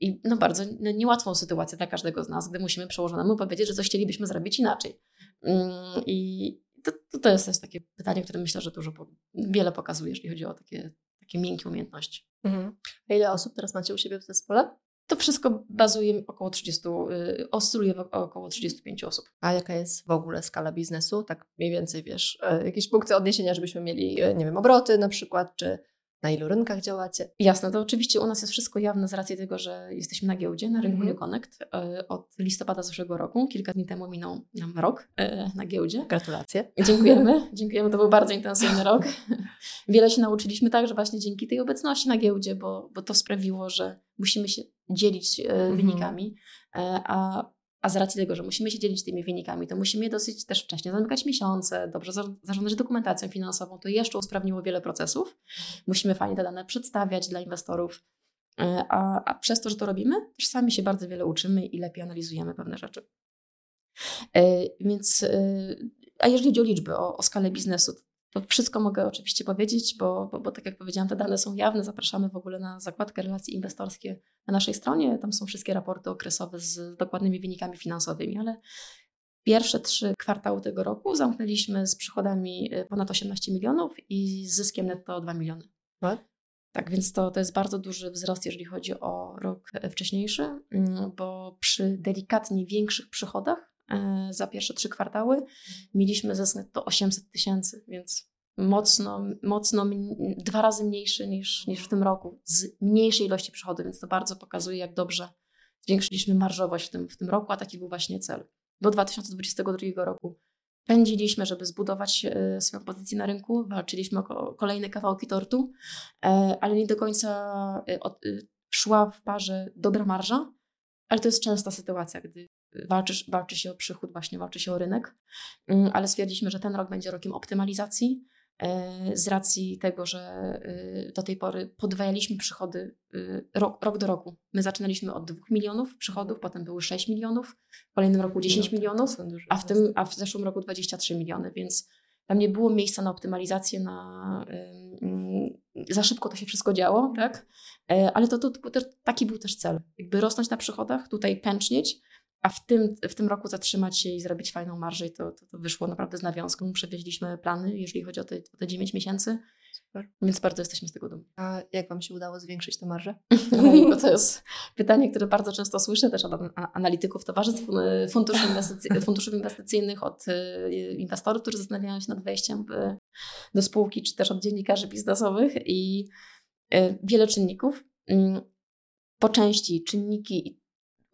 I no bardzo no niełatwą sytuację dla każdego z nas, gdy musimy przełożonemu powiedzieć, że coś chcielibyśmy zrobić inaczej. Mm, I, to, to, to jest też takie pytanie, które myślę, że dużo, wiele pokazuje, jeżeli chodzi o takie, takie miękkie umiejętności. Mhm. A ile osób teraz macie u siebie w zespole? To wszystko bazuje około 30, y, oscyluje około 35 osób. A jaka jest w ogóle skala biznesu? Tak mniej więcej wiesz, e, jakieś punkty odniesienia, żebyśmy mieli, e, nie wiem, obroty na przykład, czy na ilu rynkach działacie? Jasne, to oczywiście u nas jest wszystko jawne z racji tego, że jesteśmy na giełdzie, na rynku mm Connect e, od listopada zeszłego roku. Kilka dni temu minął nam rok e, na giełdzie. Gratulacje. Dziękujemy. Dziękujemy, to był bardzo intensywny rok. Wiele się nauczyliśmy także właśnie dzięki tej obecności na giełdzie, bo, bo to sprawiło, że musimy się dzielić mm -hmm. wynikami, a a z racji tego, że musimy się dzielić tymi wynikami, to musimy je dosyć też wcześnie zamykać miesiące, dobrze zarządzać dokumentacją finansową, to jeszcze usprawniło wiele procesów. Musimy fajnie te dane przedstawiać dla inwestorów, e, a, a przez to, że to robimy, też sami się bardzo wiele uczymy i lepiej analizujemy pewne rzeczy. E, więc, e, a jeżeli chodzi o liczby, o, o skalę biznesu, to wszystko mogę oczywiście powiedzieć, bo, bo, bo, tak jak powiedziałam, te dane są jawne. Zapraszamy w ogóle na zakładkę relacje inwestorskie na naszej stronie. Tam są wszystkie raporty okresowe z dokładnymi wynikami finansowymi, ale pierwsze trzy kwartały tego roku zamknęliśmy z przychodami y, ponad 18 milionów i z zyskiem netto 2 miliony. What? Tak, więc to, to jest bardzo duży wzrost, jeżeli chodzi o rok wcześniejszy, mm, bo przy delikatnie większych przychodach za pierwsze trzy kwartały mieliśmy zysk netto 800 tysięcy, więc mocno, mocno dwa razy mniejszy niż, niż w tym roku, z mniejszej ilości przychodów, więc to bardzo pokazuje, jak dobrze zwiększyliśmy marżowość w tym, w tym roku, a taki był właśnie cel. Do 2022 roku pędziliśmy, żeby zbudować e, swoją pozycję na rynku, walczyliśmy o kolejne kawałki tortu, e, ale nie do końca e, szła w parze dobra marża, ale to jest częsta sytuacja, gdy walczysz, walczy się o przychód, właśnie walczy się o rynek, mm, ale stwierdziliśmy, że ten rok będzie rokiem optymalizacji, E, z racji tego, że e, do tej pory podwajaliśmy przychody e, rok, rok, do roku. My zaczynaliśmy od 2 milionów przychodów, potem były 6 milionów, w kolejnym roku 10 milionów, a w, tym, a w zeszłym roku 23 miliony, więc tam nie było miejsca na optymalizację, na, za szybko to się wszystko działo, tak? ale to, to, to, taki był też cel, jakby rosnąć na przychodach, tutaj pęcznieć, a w tym, w tym roku zatrzymać się i zrobić fajną marżę i to, to, to wyszło naprawdę z nawiązką. Przewieźliśmy plany, jeżeli chodzi o te, o te 9 miesięcy, Super. więc bardzo jesteśmy z tego dumni. A jak Wam się udało zwiększyć tę marżę? No, to jest pytanie, które bardzo często słyszę też od analityków towarzystw funduszy, inwestycy, funduszów inwestycyjnych, od y, inwestorów, którzy zastanawiają się nad wejściem do spółki, czy też od dziennikarzy biznesowych i y, wiele czynników. Mm, po części czynniki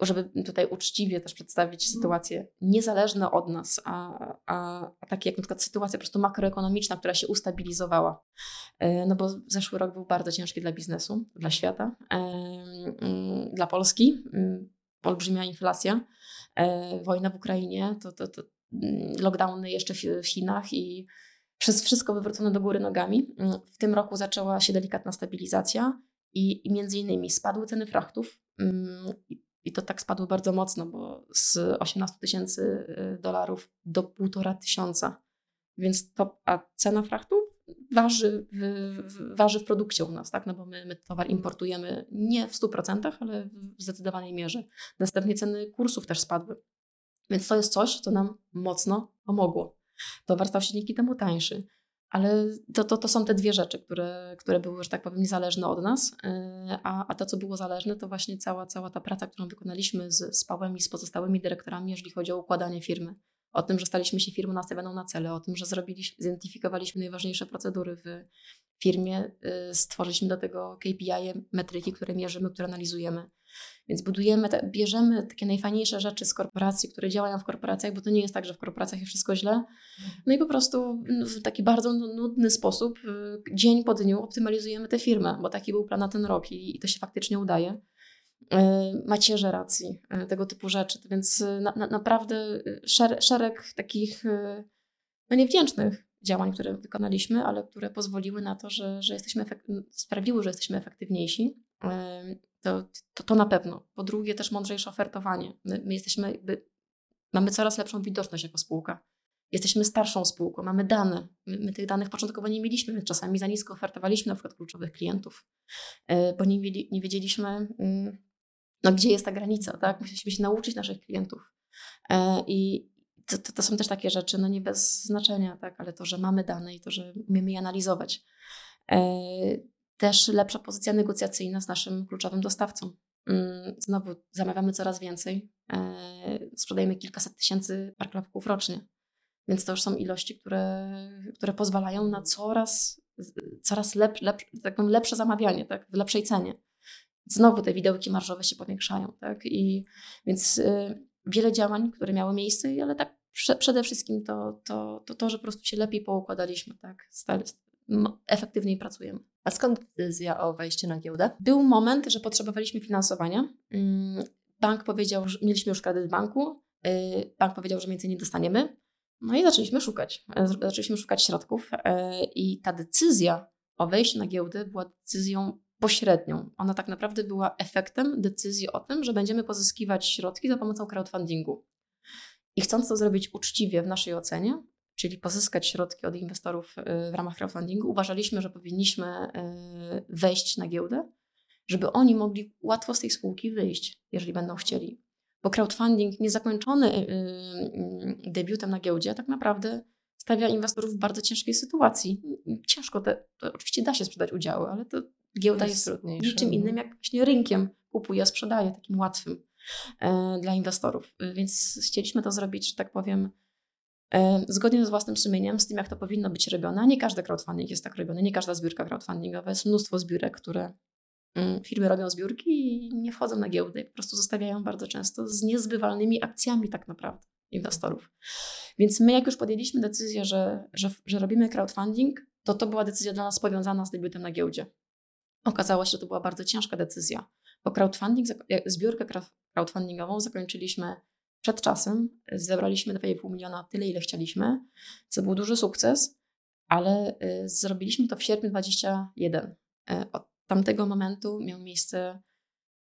żeby tutaj uczciwie też przedstawić mhm. sytuacje niezależne od nas, a, a, a takie jak na przykład sytuacja po prostu makroekonomiczna, która się ustabilizowała. E, no bo zeszły rok był bardzo ciężki dla biznesu, dla świata, e, mm, dla Polski. Mm, olbrzymia inflacja, e, wojna w Ukrainie, to, to, to mm, lockdowny jeszcze w Chinach i przez wszystko wywrócone do góry nogami. W tym roku zaczęła się delikatna stabilizacja i, i między innymi spadły ceny frachtów. I to tak spadło bardzo mocno, bo z 18 tysięcy y, dolarów do półtora tysiąca. Więc to, a cena frachtu waży w, waży w produkcie u nas, tak? No bo my, my towar importujemy nie w 100%, ale w zdecydowanej mierze. Następnie ceny kursów też spadły. Więc to jest coś, co nam mocno pomogło. Towar stał się dzięki temu tańszy. Ale to, to, to są te dwie rzeczy, które, które były, że tak powiem, niezależne od nas, e, a, a to, co było zależne, to właśnie cała, cała ta praca, którą wykonaliśmy z, z i z pozostałymi dyrektorami, jeżeli chodzi o układanie firmy. O tym, że staliśmy się firmą nastawioną na cele, o tym, że zrobiliśmy, zidentyfikowaliśmy najważniejsze procedury w firmie, y, stworzyliśmy do tego KPI, metryki, które mierzymy, które analizujemy. Więc budujemy, te, bierzemy takie najfajniejsze rzeczy z korporacji, które działają w korporacjach, bo to nie jest tak, że w korporacjach jest wszystko źle. No i po prostu w taki bardzo nudny sposób, y, dzień po dniu optymalizujemy tę firmę, bo taki był plan na ten rok i, i to się faktycznie udaje. Y, macierze racji, y, tego typu rzeczy. Więc na, na, naprawdę szereg, szereg takich no niewdzięcznych działań, które wykonaliśmy, ale które pozwoliły na to, że, że jesteśmy sprawiły, że jesteśmy efektywniejsi to, to, to na pewno. Po drugie, też mądrzejsze ofertowanie. My, my jesteśmy, mamy coraz lepszą widoczność jako spółka. Jesteśmy starszą spółką, mamy dane. My, my, tych danych początkowo nie mieliśmy, więc czasami za nisko ofertowaliśmy na przykład kluczowych klientów, e, bo nie, nie wiedzieliśmy, mm, no, gdzie jest ta granica. Tak? Musieliśmy się nauczyć naszych klientów. E, I to, to, to, są też takie rzeczy, no nie bez znaczenia, tak? ale to, że mamy dane i to, że umiemy je analizować. E, też lepsza pozycja negocjacyjna z naszym kluczowym dostawcą. Mm, znowu zamawiamy coraz więcej, e, sprzedajemy kilkaset tysięcy parklapków rocznie, więc to już są ilości, które, które pozwalają na coraz, coraz lep, lep, tak lepsze zamawianie, tak, w lepszej cenie. Znowu te widełki marżowe się powiększają, tak, i więc y, wiele działań, które miały miejsce, ale tak przede wszystkim to, to, to, to, że po prostu się lepiej poukładaliśmy, tak, efektywniej pracujemy. A skąd decyzja o wejściu na giełdę? Był moment, że potrzebowaliśmy finansowania. Mm, bank powiedział, że mieliśmy już kredyt banku. Y, bank powiedział, że więcej nie dostaniemy. No i zaczęliśmy szukać. E, zaczęliśmy szukać środków e, i ta decyzja o wejściu na giełdę była decyzją pośrednią. Ona tak naprawdę była efektem decyzji o tym, że będziemy pozyskiwać środki za pomocą crowdfundingu. I chcąc to zrobić uczciwie w naszej ocenie, czyli pozyskać środki od inwestorów y, w ramach crowdfundingu, uważaliśmy, że powinniśmy y, wejść na giełdę, żeby oni mogli łatwo z tej spółki wyjść, jeżeli będą chcieli. Bo crowdfunding niezakończony y, debiutem na giełdzie tak naprawdę stawia inwestorów w bardzo ciężkiej sytuacji. Ciężko, te, to oczywiście da się sprzedać udziały, ale to Giełda jest, jest niczym innym jak właśnie rynkiem. Kupuje, sprzedaje, takim łatwym dla inwestorów. Więc chcieliśmy to zrobić, że tak powiem, zgodnie z własnym sumieniem, z tym jak to powinno być robione. Nie każdy crowdfunding jest tak robiony, nie każda zbiórka crowdfundingowa. Jest mnóstwo zbiórek, które mm, firmy robią zbiórki i nie wchodzą na giełdę, po prostu zostawiają bardzo często z niezbywalnymi akcjami tak naprawdę inwestorów. Więc my jak już podjęliśmy decyzję, że, że, że robimy crowdfunding, to to była decyzja dla nas powiązana z debiutem na giełdzie. Okazało się, że to była bardzo ciężka decyzja, bo crowdfunding, zbiórkę crowdfundingową zakończyliśmy przed czasem. Zebraliśmy 2,5 miliona, tyle ile chcieliśmy, co był duży sukces, ale y, zrobiliśmy to w sierpniu 2021. Y, od tamtego momentu miał miejsce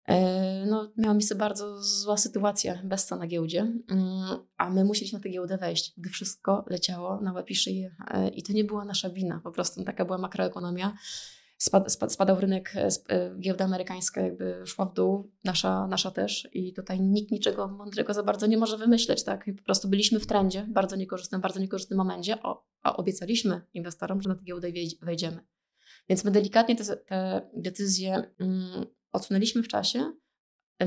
E, no, miała miejsce bardzo zła sytuacja bez na giełdzie, mm, a my musieliśmy na tę giełdę wejść, gdy wszystko leciało na łeb i szyję. I to nie była nasza wina, po prostu taka była makroekonomia. Spad, spad, spadał rynek, e, giełda amerykańska jakby szła w dół, nasza, nasza też i tutaj nikt niczego mądrego za bardzo nie może wymyśleć, tak? I po prostu byliśmy w trendzie, bardzo niekorzystnym, bardzo niekorzystnym momencie, a obiecaliśmy inwestorom, że na tę giełdę wejdziemy. Więc my delikatnie te, te decyzje mm, odsunęliśmy w czasie.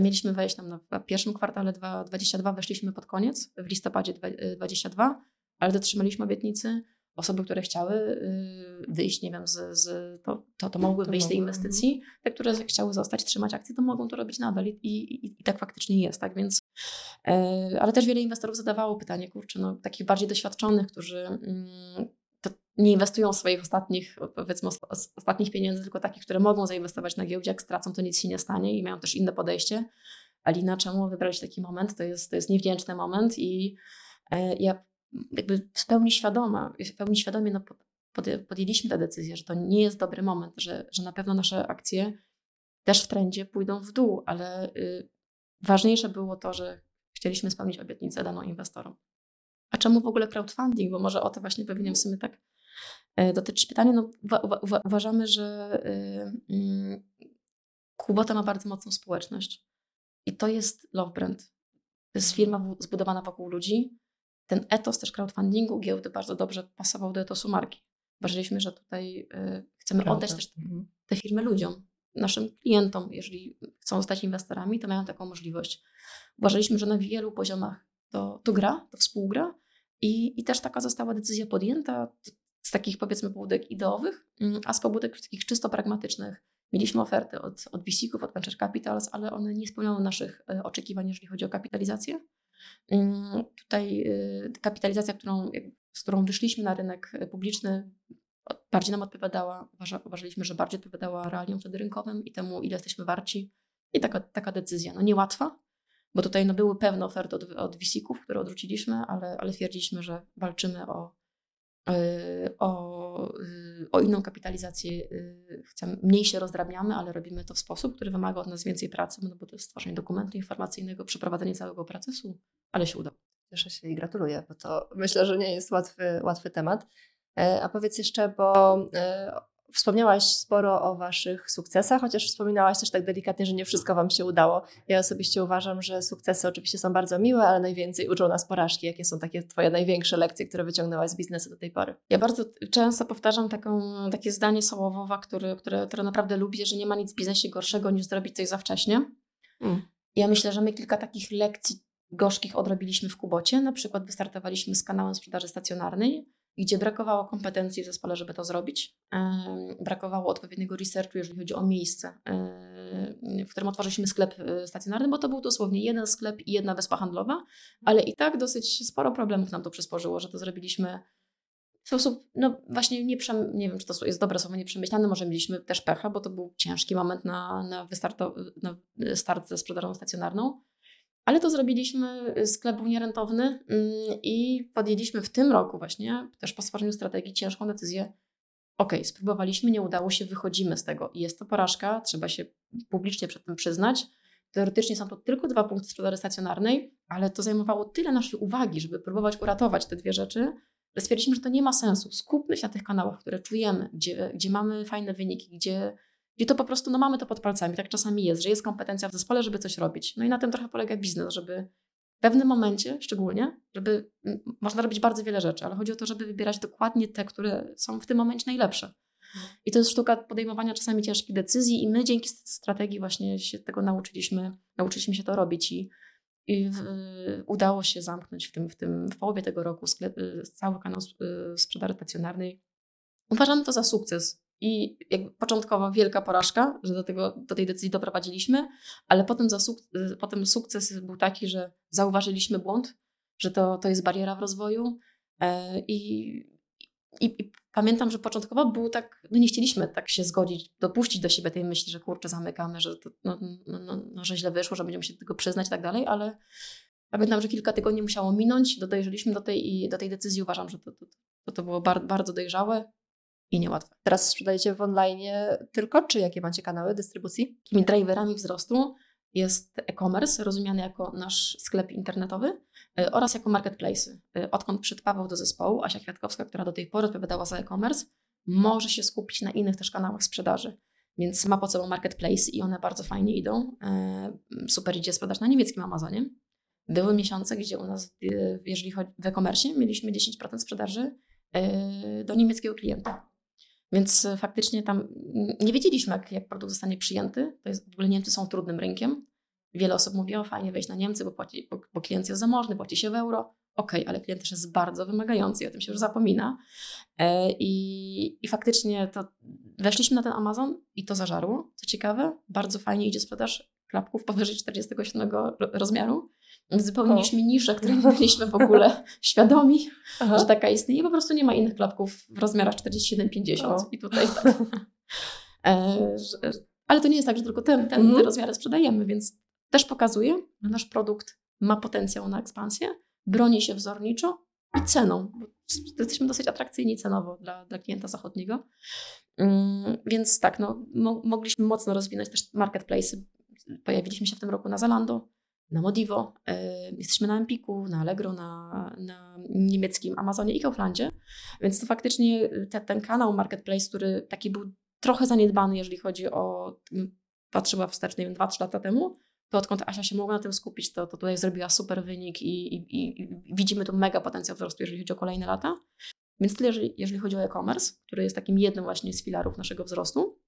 Mieliśmy wejść tam na pierwszym kwartale 2022, weszliśmy pod koniec, w listopadzie 2022, ale dotrzymaliśmy obietnicy. Osoby, które chciały y, wyjść, nie wiem, z, z to, to, to mogły to wyjść z tej inwestycji. Mhm. Te, które chciały zostać, trzymać akcje, to mogą to robić nadal i, i, i tak faktycznie jest, tak więc e, ale też wiele inwestorów zadawało pytanie, kurczę, no, takich bardziej doświadczonych, którzy mm, nie inwestują swoich ostatnich, powiedzmy, ostatnich pieniędzy, tylko takich, które mogą zainwestować na giełdzie. Jak stracą, to nic się nie stanie i mają też inne podejście. Alina, czemu wybrać taki moment? To jest, to jest niewdzięczny moment i e, ja jakby w pełni świadoma, w pełni świadomie no, podjęliśmy tę decyzję, że to nie jest dobry moment, że, że na pewno nasze akcje też w trendzie pójdą w dół, ale y, ważniejsze było to, że chcieliśmy spełnić obietnicę daną inwestorom. A czemu w ogóle crowdfunding? Bo może o to właśnie powinien w sumie tak E, dotyczyć pytania, no, uważamy, że y, mm, Kubota ma bardzo mocną społeczność i to jest love brand. To jest firma zbudowana wokół ludzi. Ten etos też crowdfundingu giełdy bardzo dobrze pasował do etosu marki. Uważaliśmy, że tutaj y, chcemy Prawda. oddać też mhm. te firmy ludziom, naszym klientom. Jeżeli chcą zostać inwestorami, to mają taką możliwość. Uważaliśmy, że na wielu poziomach to, to gra, to współgra i, i też taka została decyzja podjęta z takich powiedzmy pobudek ideowych, mm, a z pobudek takich czysto pragmatycznych. Mieliśmy oferty od, od VC-ków, od Venture Capitals, ale one nie spełniały naszych e, oczekiwań, jeżeli chodzi o kapitalizację. Mm, tutaj e, kapitalizacja, którą, z którą wyszliśmy na rynek e, publiczny, bardziej nam odpowiadała, uważaliśmy, że bardziej odpowiadała realiom wtedy rynkowym i temu, ile jesteśmy warci. I taka, taka decyzja, no niełatwa, bo tutaj no, były pewne oferty od, od które odrzuciliśmy, ale, ale twierdziliśmy, że walczymy o, Y, o, y, o inną kapitalizację y, chcemy, mniej się rozdrabniamy, ale robimy to w sposób, który wymaga od nas więcej pracy, no bo to jest stworzenie dokumentu informacyjnego, przeprowadzenie całego procesu, ale się uda. Cieszę się i gratuluję, bo to myślę, że nie jest łatwy, łatwy temat. E, a powiedz jeszcze, bo e, Wspomniałaś sporo o Waszych sukcesach, chociaż wspominałaś też tak delikatnie, że nie wszystko Wam się udało. Ja osobiście uważam, że sukcesy oczywiście są bardzo miłe, ale najwięcej uczą nas porażki. Jakie są takie Twoje największe lekcje, które wyciągnęłaś z biznesu do tej pory? Ja bardzo często powtarzam taką, takie zdanie Sołowowa, które, które, które naprawdę lubię, że nie ma nic w biznesie gorszego niż zrobić coś za wcześnie. Mm. Ja myślę, że my kilka takich lekcji gorzkich odrobiliśmy w Kubocie. Na przykład wystartowaliśmy z kanałem sprzedaży stacjonarnej gdzie brakowało kompetencji w zespole, żeby to zrobić. Brakowało odpowiedniego researchu, jeżeli chodzi o miejsce, w którym otworzyliśmy sklep e, stacjonarny, bo to był dosłownie jeden sklep i jedna wyspa handlowa, ale i tak dosyć sporo problemów nam to przysporzyło, że to zrobiliśmy w sposób, no właśnie nie, nie wiem, czy to jest dobre słowo, nieprzemyślane, może mieliśmy też pecha, bo to był ciężki moment na, na, na start ze sprzedażą stacjonarną. Ale to zrobiliśmy, y, sklep był nierentowny mm, i podjęliśmy w tym roku właśnie, też po stworzeniu strategii, ciężką decyzję. Ok, spróbowaliśmy, nie udało się, wychodzimy z tego. Jest to porażka, trzeba się publicznie przed tym przyznać. Teoretycznie są to tylko dwa punkty sprzedaży stacjonarnej, ale to zajmowało tyle naszej uwagi, żeby próbować uratować te dwie rzeczy, że stwierdziliśmy, że to nie ma sensu. Skupmy się na tych kanałach, które czujemy, gdzie, gdzie mamy fajne wyniki, gdzie gdzie to po prostu, no mamy to pod palcami, tak czasami jest, że jest kompetencja w zespole, żeby coś robić. No i na tym trochę polega biznes, żeby w pewnym momencie szczególnie, żeby, można robić bardzo wiele rzeczy, ale chodzi o to, żeby wybierać dokładnie te, które są w tym momencie najlepsze. I to jest sztuka podejmowania czasami ciężkich decyzji i my dzięki strategii właśnie się tego nauczyliśmy, nauczyliśmy się to robić i, i w, udało się zamknąć w tym, w tym w połowie tego roku sklep, cały kanał sprzedaży stacjonarnej. Uważamy to za sukces. I jakby początkowo wielka porażka, że do, tego, do tej decyzji doprowadziliśmy, ale potem, za suk potem sukces był taki, że zauważyliśmy błąd, że to, to jest bariera w rozwoju. E, I, i, I, pamiętam, że początkowo było tak, no nie chcieliśmy tak się zgodzić, dopuścić do siebie tej myśli, że kurczę, zamykamy, że, to, no, no, no, no, że źle wyszło, że będziemy się tego przyznać i tak dalej, ale pamiętam, że kilka tygodni musiało minąć, dojrzeliśmy do tej, do tej decyzji. Uważam, że to, to, to było bar, bardzo dojrzałe i niełatwe. Teraz sprzedajecie w online tylko, czy jakie macie kanały dystrybucji? Takimi driverami wzrostu jest e-commerce, rozumiany jako nasz sklep internetowy y, oraz jako marketplace. Y, odkąd przyszedł Paweł do zespołu, Asia Kwiatkowska, która do tej pory odpowiadała za e-commerce, może się skupić na innych też kanałach sprzedaży. Więc ma pod sobą marketplace i one bardzo fajnie idą. Y, super idzie sprzedaż na niemieckim Amazonie. Były miesiące, gdzie u nas, jeżeli chodzi w e-commerce, mieliśmy 10% sprzedaży do niemieckiego klienta. Więc e, faktycznie tam nie wiedzieliśmy, jak, jak produkt zostanie przyjęty. To jest, w ogóle Niemcy są trudnym rynkiem. Wiele osób mówi, o fajnie wejść na Niemcy, bo, płaci, bo, bo klient jest zamożny, płaci się w euro. Okej, okay, ale klient też jest bardzo wymagający i o tym się już zapomina. E, i, I faktycznie to weszliśmy na ten Amazon i to zażarło. Co ciekawe, bardzo fajnie idzie sprzedaż klapków powyżej 47 rozmiaru wypełniliśmy niszę, której nie byliśmy w ogóle świadomi, Aha. że taka istnieje. Po prostu nie ma innych klapków w rozmiarach 47-50 i tutaj tak. E, że, ale to nie jest tak, że tylko ten, ten mhm. rozmiary sprzedajemy, więc też pokazuje, że nasz produkt ma potencjał na ekspansję, broni się wzorniczo i ceną. Bo jesteśmy dosyć atrakcyjni cenowo dla, dla klienta zachodniego. Um, więc tak, no, mo mogliśmy mocno rozwinąć też marketplace. Pojawiliśmy się w tym roku na Zalando, na Modivo, e, jesteśmy na Empiku, na Allegro, na, na niemieckim Amazonie i Kauflandzie, więc to faktycznie te, ten kanał Marketplace, który taki był trochę zaniedbany, jeżeli chodzi o, patrzyła wstecz, nie wiem, 2-3 lata temu, to odkąd Asia się mogła na tym skupić, to, to tutaj zrobiła super wynik i, i, i widzimy tu mega potencjał wzrostu, jeżeli chodzi o kolejne lata. Więc tyle, jeżeli, jeżeli chodzi o e-commerce, który jest takim jednym właśnie z filarów naszego wzrostu.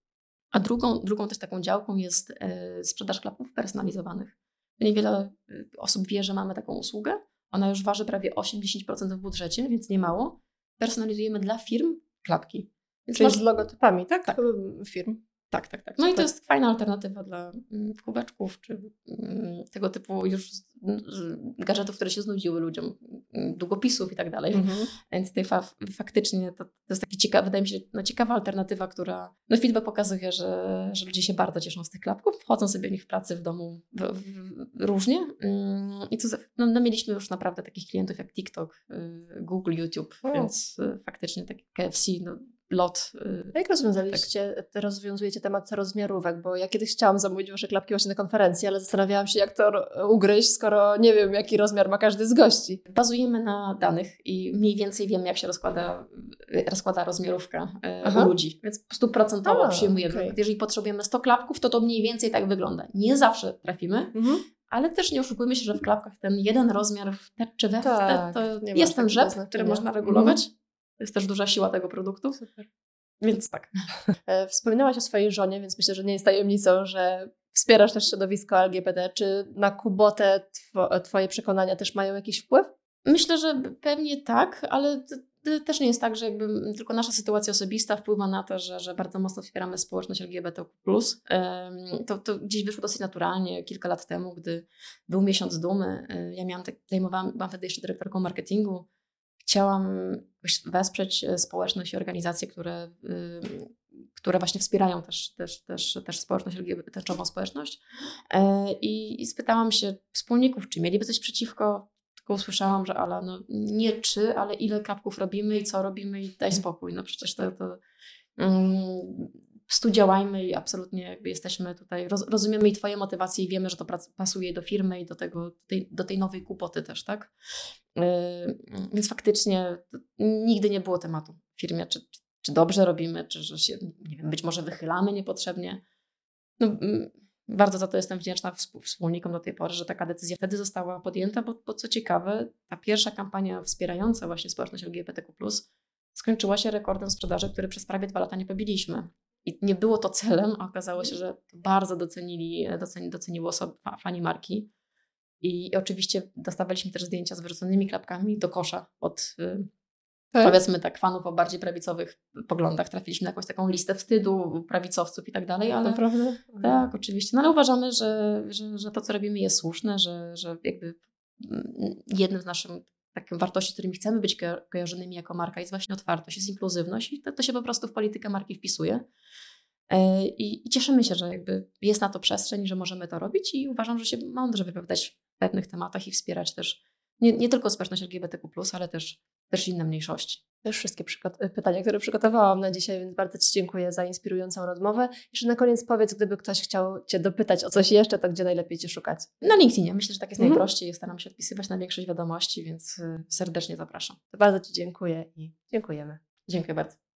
A drugą, drugą też taką działką jest e, sprzedaż klapów personalizowanych. Niewiele osób wie, że mamy taką usługę. Ona już waży prawie 8-10% w budżecie, więc nie mało. Personalizujemy dla firm klapki. Więc Czyli masz... z logotypami, tak? tak. Firm. Tak, tak, tak. No i to jest fajna alternatywa dla mm, kubeczków, czy mm, tego typu już gadżetów, które się znudziły ludziom, mm, długopisów i tak dalej. Mhm. Więc tutaj fa faktycznie to, to jest taki ciekawy, wydaje mi się, no ciekawa alternatywa, która, no feedback pokazuje, że, że ludzie się bardzo cieszą z tych klapków, wchodzą sobie w nich w pracy, w domu w, w, różnie. I tu no, no, mieliśmy już naprawdę takich klientów jak TikTok, y, Google, YouTube, o. więc y, faktycznie taki KFC, no, lot. Y, jak rozwiązaliście, tak. rozwiązujecie temat rozmiarówek? Bo ja kiedyś chciałam zamówić wasze klapki właśnie na konferencji, ale zastanawiałam się, jak to ugryźć, skoro nie wiem, jaki rozmiar ma każdy z gości. Bazujemy na danych i mniej więcej wiemy, jak się rozkłada, rozkłada rozmiarówka y, Aha. u ludzi. Więc po prostu procentowo A, przyjmujemy. Okay. Jeżeli potrzebujemy 100 klapków, to to mniej więcej tak wygląda. Nie zawsze trafimy, mhm. ale też nie oszukujmy się, że w klapkach ten jeden rozmiar w te czy we tak, te, to jest ten rzep, który można regulować. Mhm. To jest też duża siła tego produktu. Super. Więc tak. E, wspominałaś o swojej żonie, więc myślę, że nie jest tajemnicą, że wspierasz też środowisko LGBT. Czy na Kubotę two, Twoje przekonania też mają jakiś wpływ? Myślę, że pewnie tak, ale też nie jest tak, że jakby tylko nasza sytuacja osobista wpływa na to, że, że bardzo mocno wspieramy społeczność LGBT. To, to gdzieś wyszło dosyć naturalnie kilka lat temu, gdy był miesiąc dumy. E, ja miałam tak, zajmowałam, byłam wtedy jeszcze dyrektorką marketingu chciałam wesprzeć e, społeczność i organizacje, które, które właśnie wspierają też, też, też, też społeczność, lgbt społeczność. E, I, I spytałam się wspólników, czy mieliby coś przeciwko. Tylko usłyszałam, że ale no, nie czy, ale ile kapków robimy i co robimy i daj spokój. No przecież to, to um, stu działajmy i absolutnie jakby jesteśmy tutaj, roz, rozumiemy i Twoje motywacje i wiemy, że to pasuje do firmy i do, tego, tej, do tej nowej kłopoty też, tak? Yy, więc faktycznie nigdy nie było tematu w firmie, czy, czy, czy, dobrze robimy, czy że się, nie wiem, być może wychylamy niepotrzebnie. No, mm, bardzo za to jestem wdzięczna wspólnikom do tej pory, że taka decyzja wtedy została podjęta, bo, bo co ciekawe, ta pierwsza kampania wspierająca właśnie społeczność LGBTQ+, skończyła się rekordem sprzedaży, który przez prawie dwa lata nie pobiliśmy. I nie było to celem, a okazało się, że bardzo docenili, doceni, doceniły osoby, fani marki. I, oczywiście dostawaliśmy też zdjęcia z wyrzuconymi klapkami do kosza od y, tak? powiedzmy tak, fanów o bardziej prawicowych poglądach. Trafiliśmy na jakąś taką listę wstydu prawicowców i tak dalej, ale Naprawdę? tak, oczywiście. No ale uważamy, że, że, że to, co robimy jest słuszne, że, że jakby mm, jednym z naszych takim wartości, którymi chcemy być kojarzonymi jako marka jest właśnie otwartość, jest inkluzywność i to, to się po prostu w politykę marki wpisuje. E, I, I, cieszymy się, że jakby jest na to przestrzeń, że możemy to robić i uważam, że się mądrze wypowiadać w pewnych tematach i wspierać też nie, nie tylko społeczność LGBTQ+, ale też, też inne mniejszości. Też wszystkie pytania, które przygotowałam na dzisiaj, więc bardzo Ci dziękuję za inspirującą rozmowę. Jeszcze na koniec powiedz, gdyby ktoś chciał Cię dopytać o coś jeszcze, to gdzie najlepiej Cię szukać? Na LinkedInie. Myślę, że tak jest mhm. najprościej. Staram się odpisywać na większość wiadomości, więc y, serdecznie zapraszam. To bardzo Ci dziękuję i dziękujemy. Dziękuję bardzo.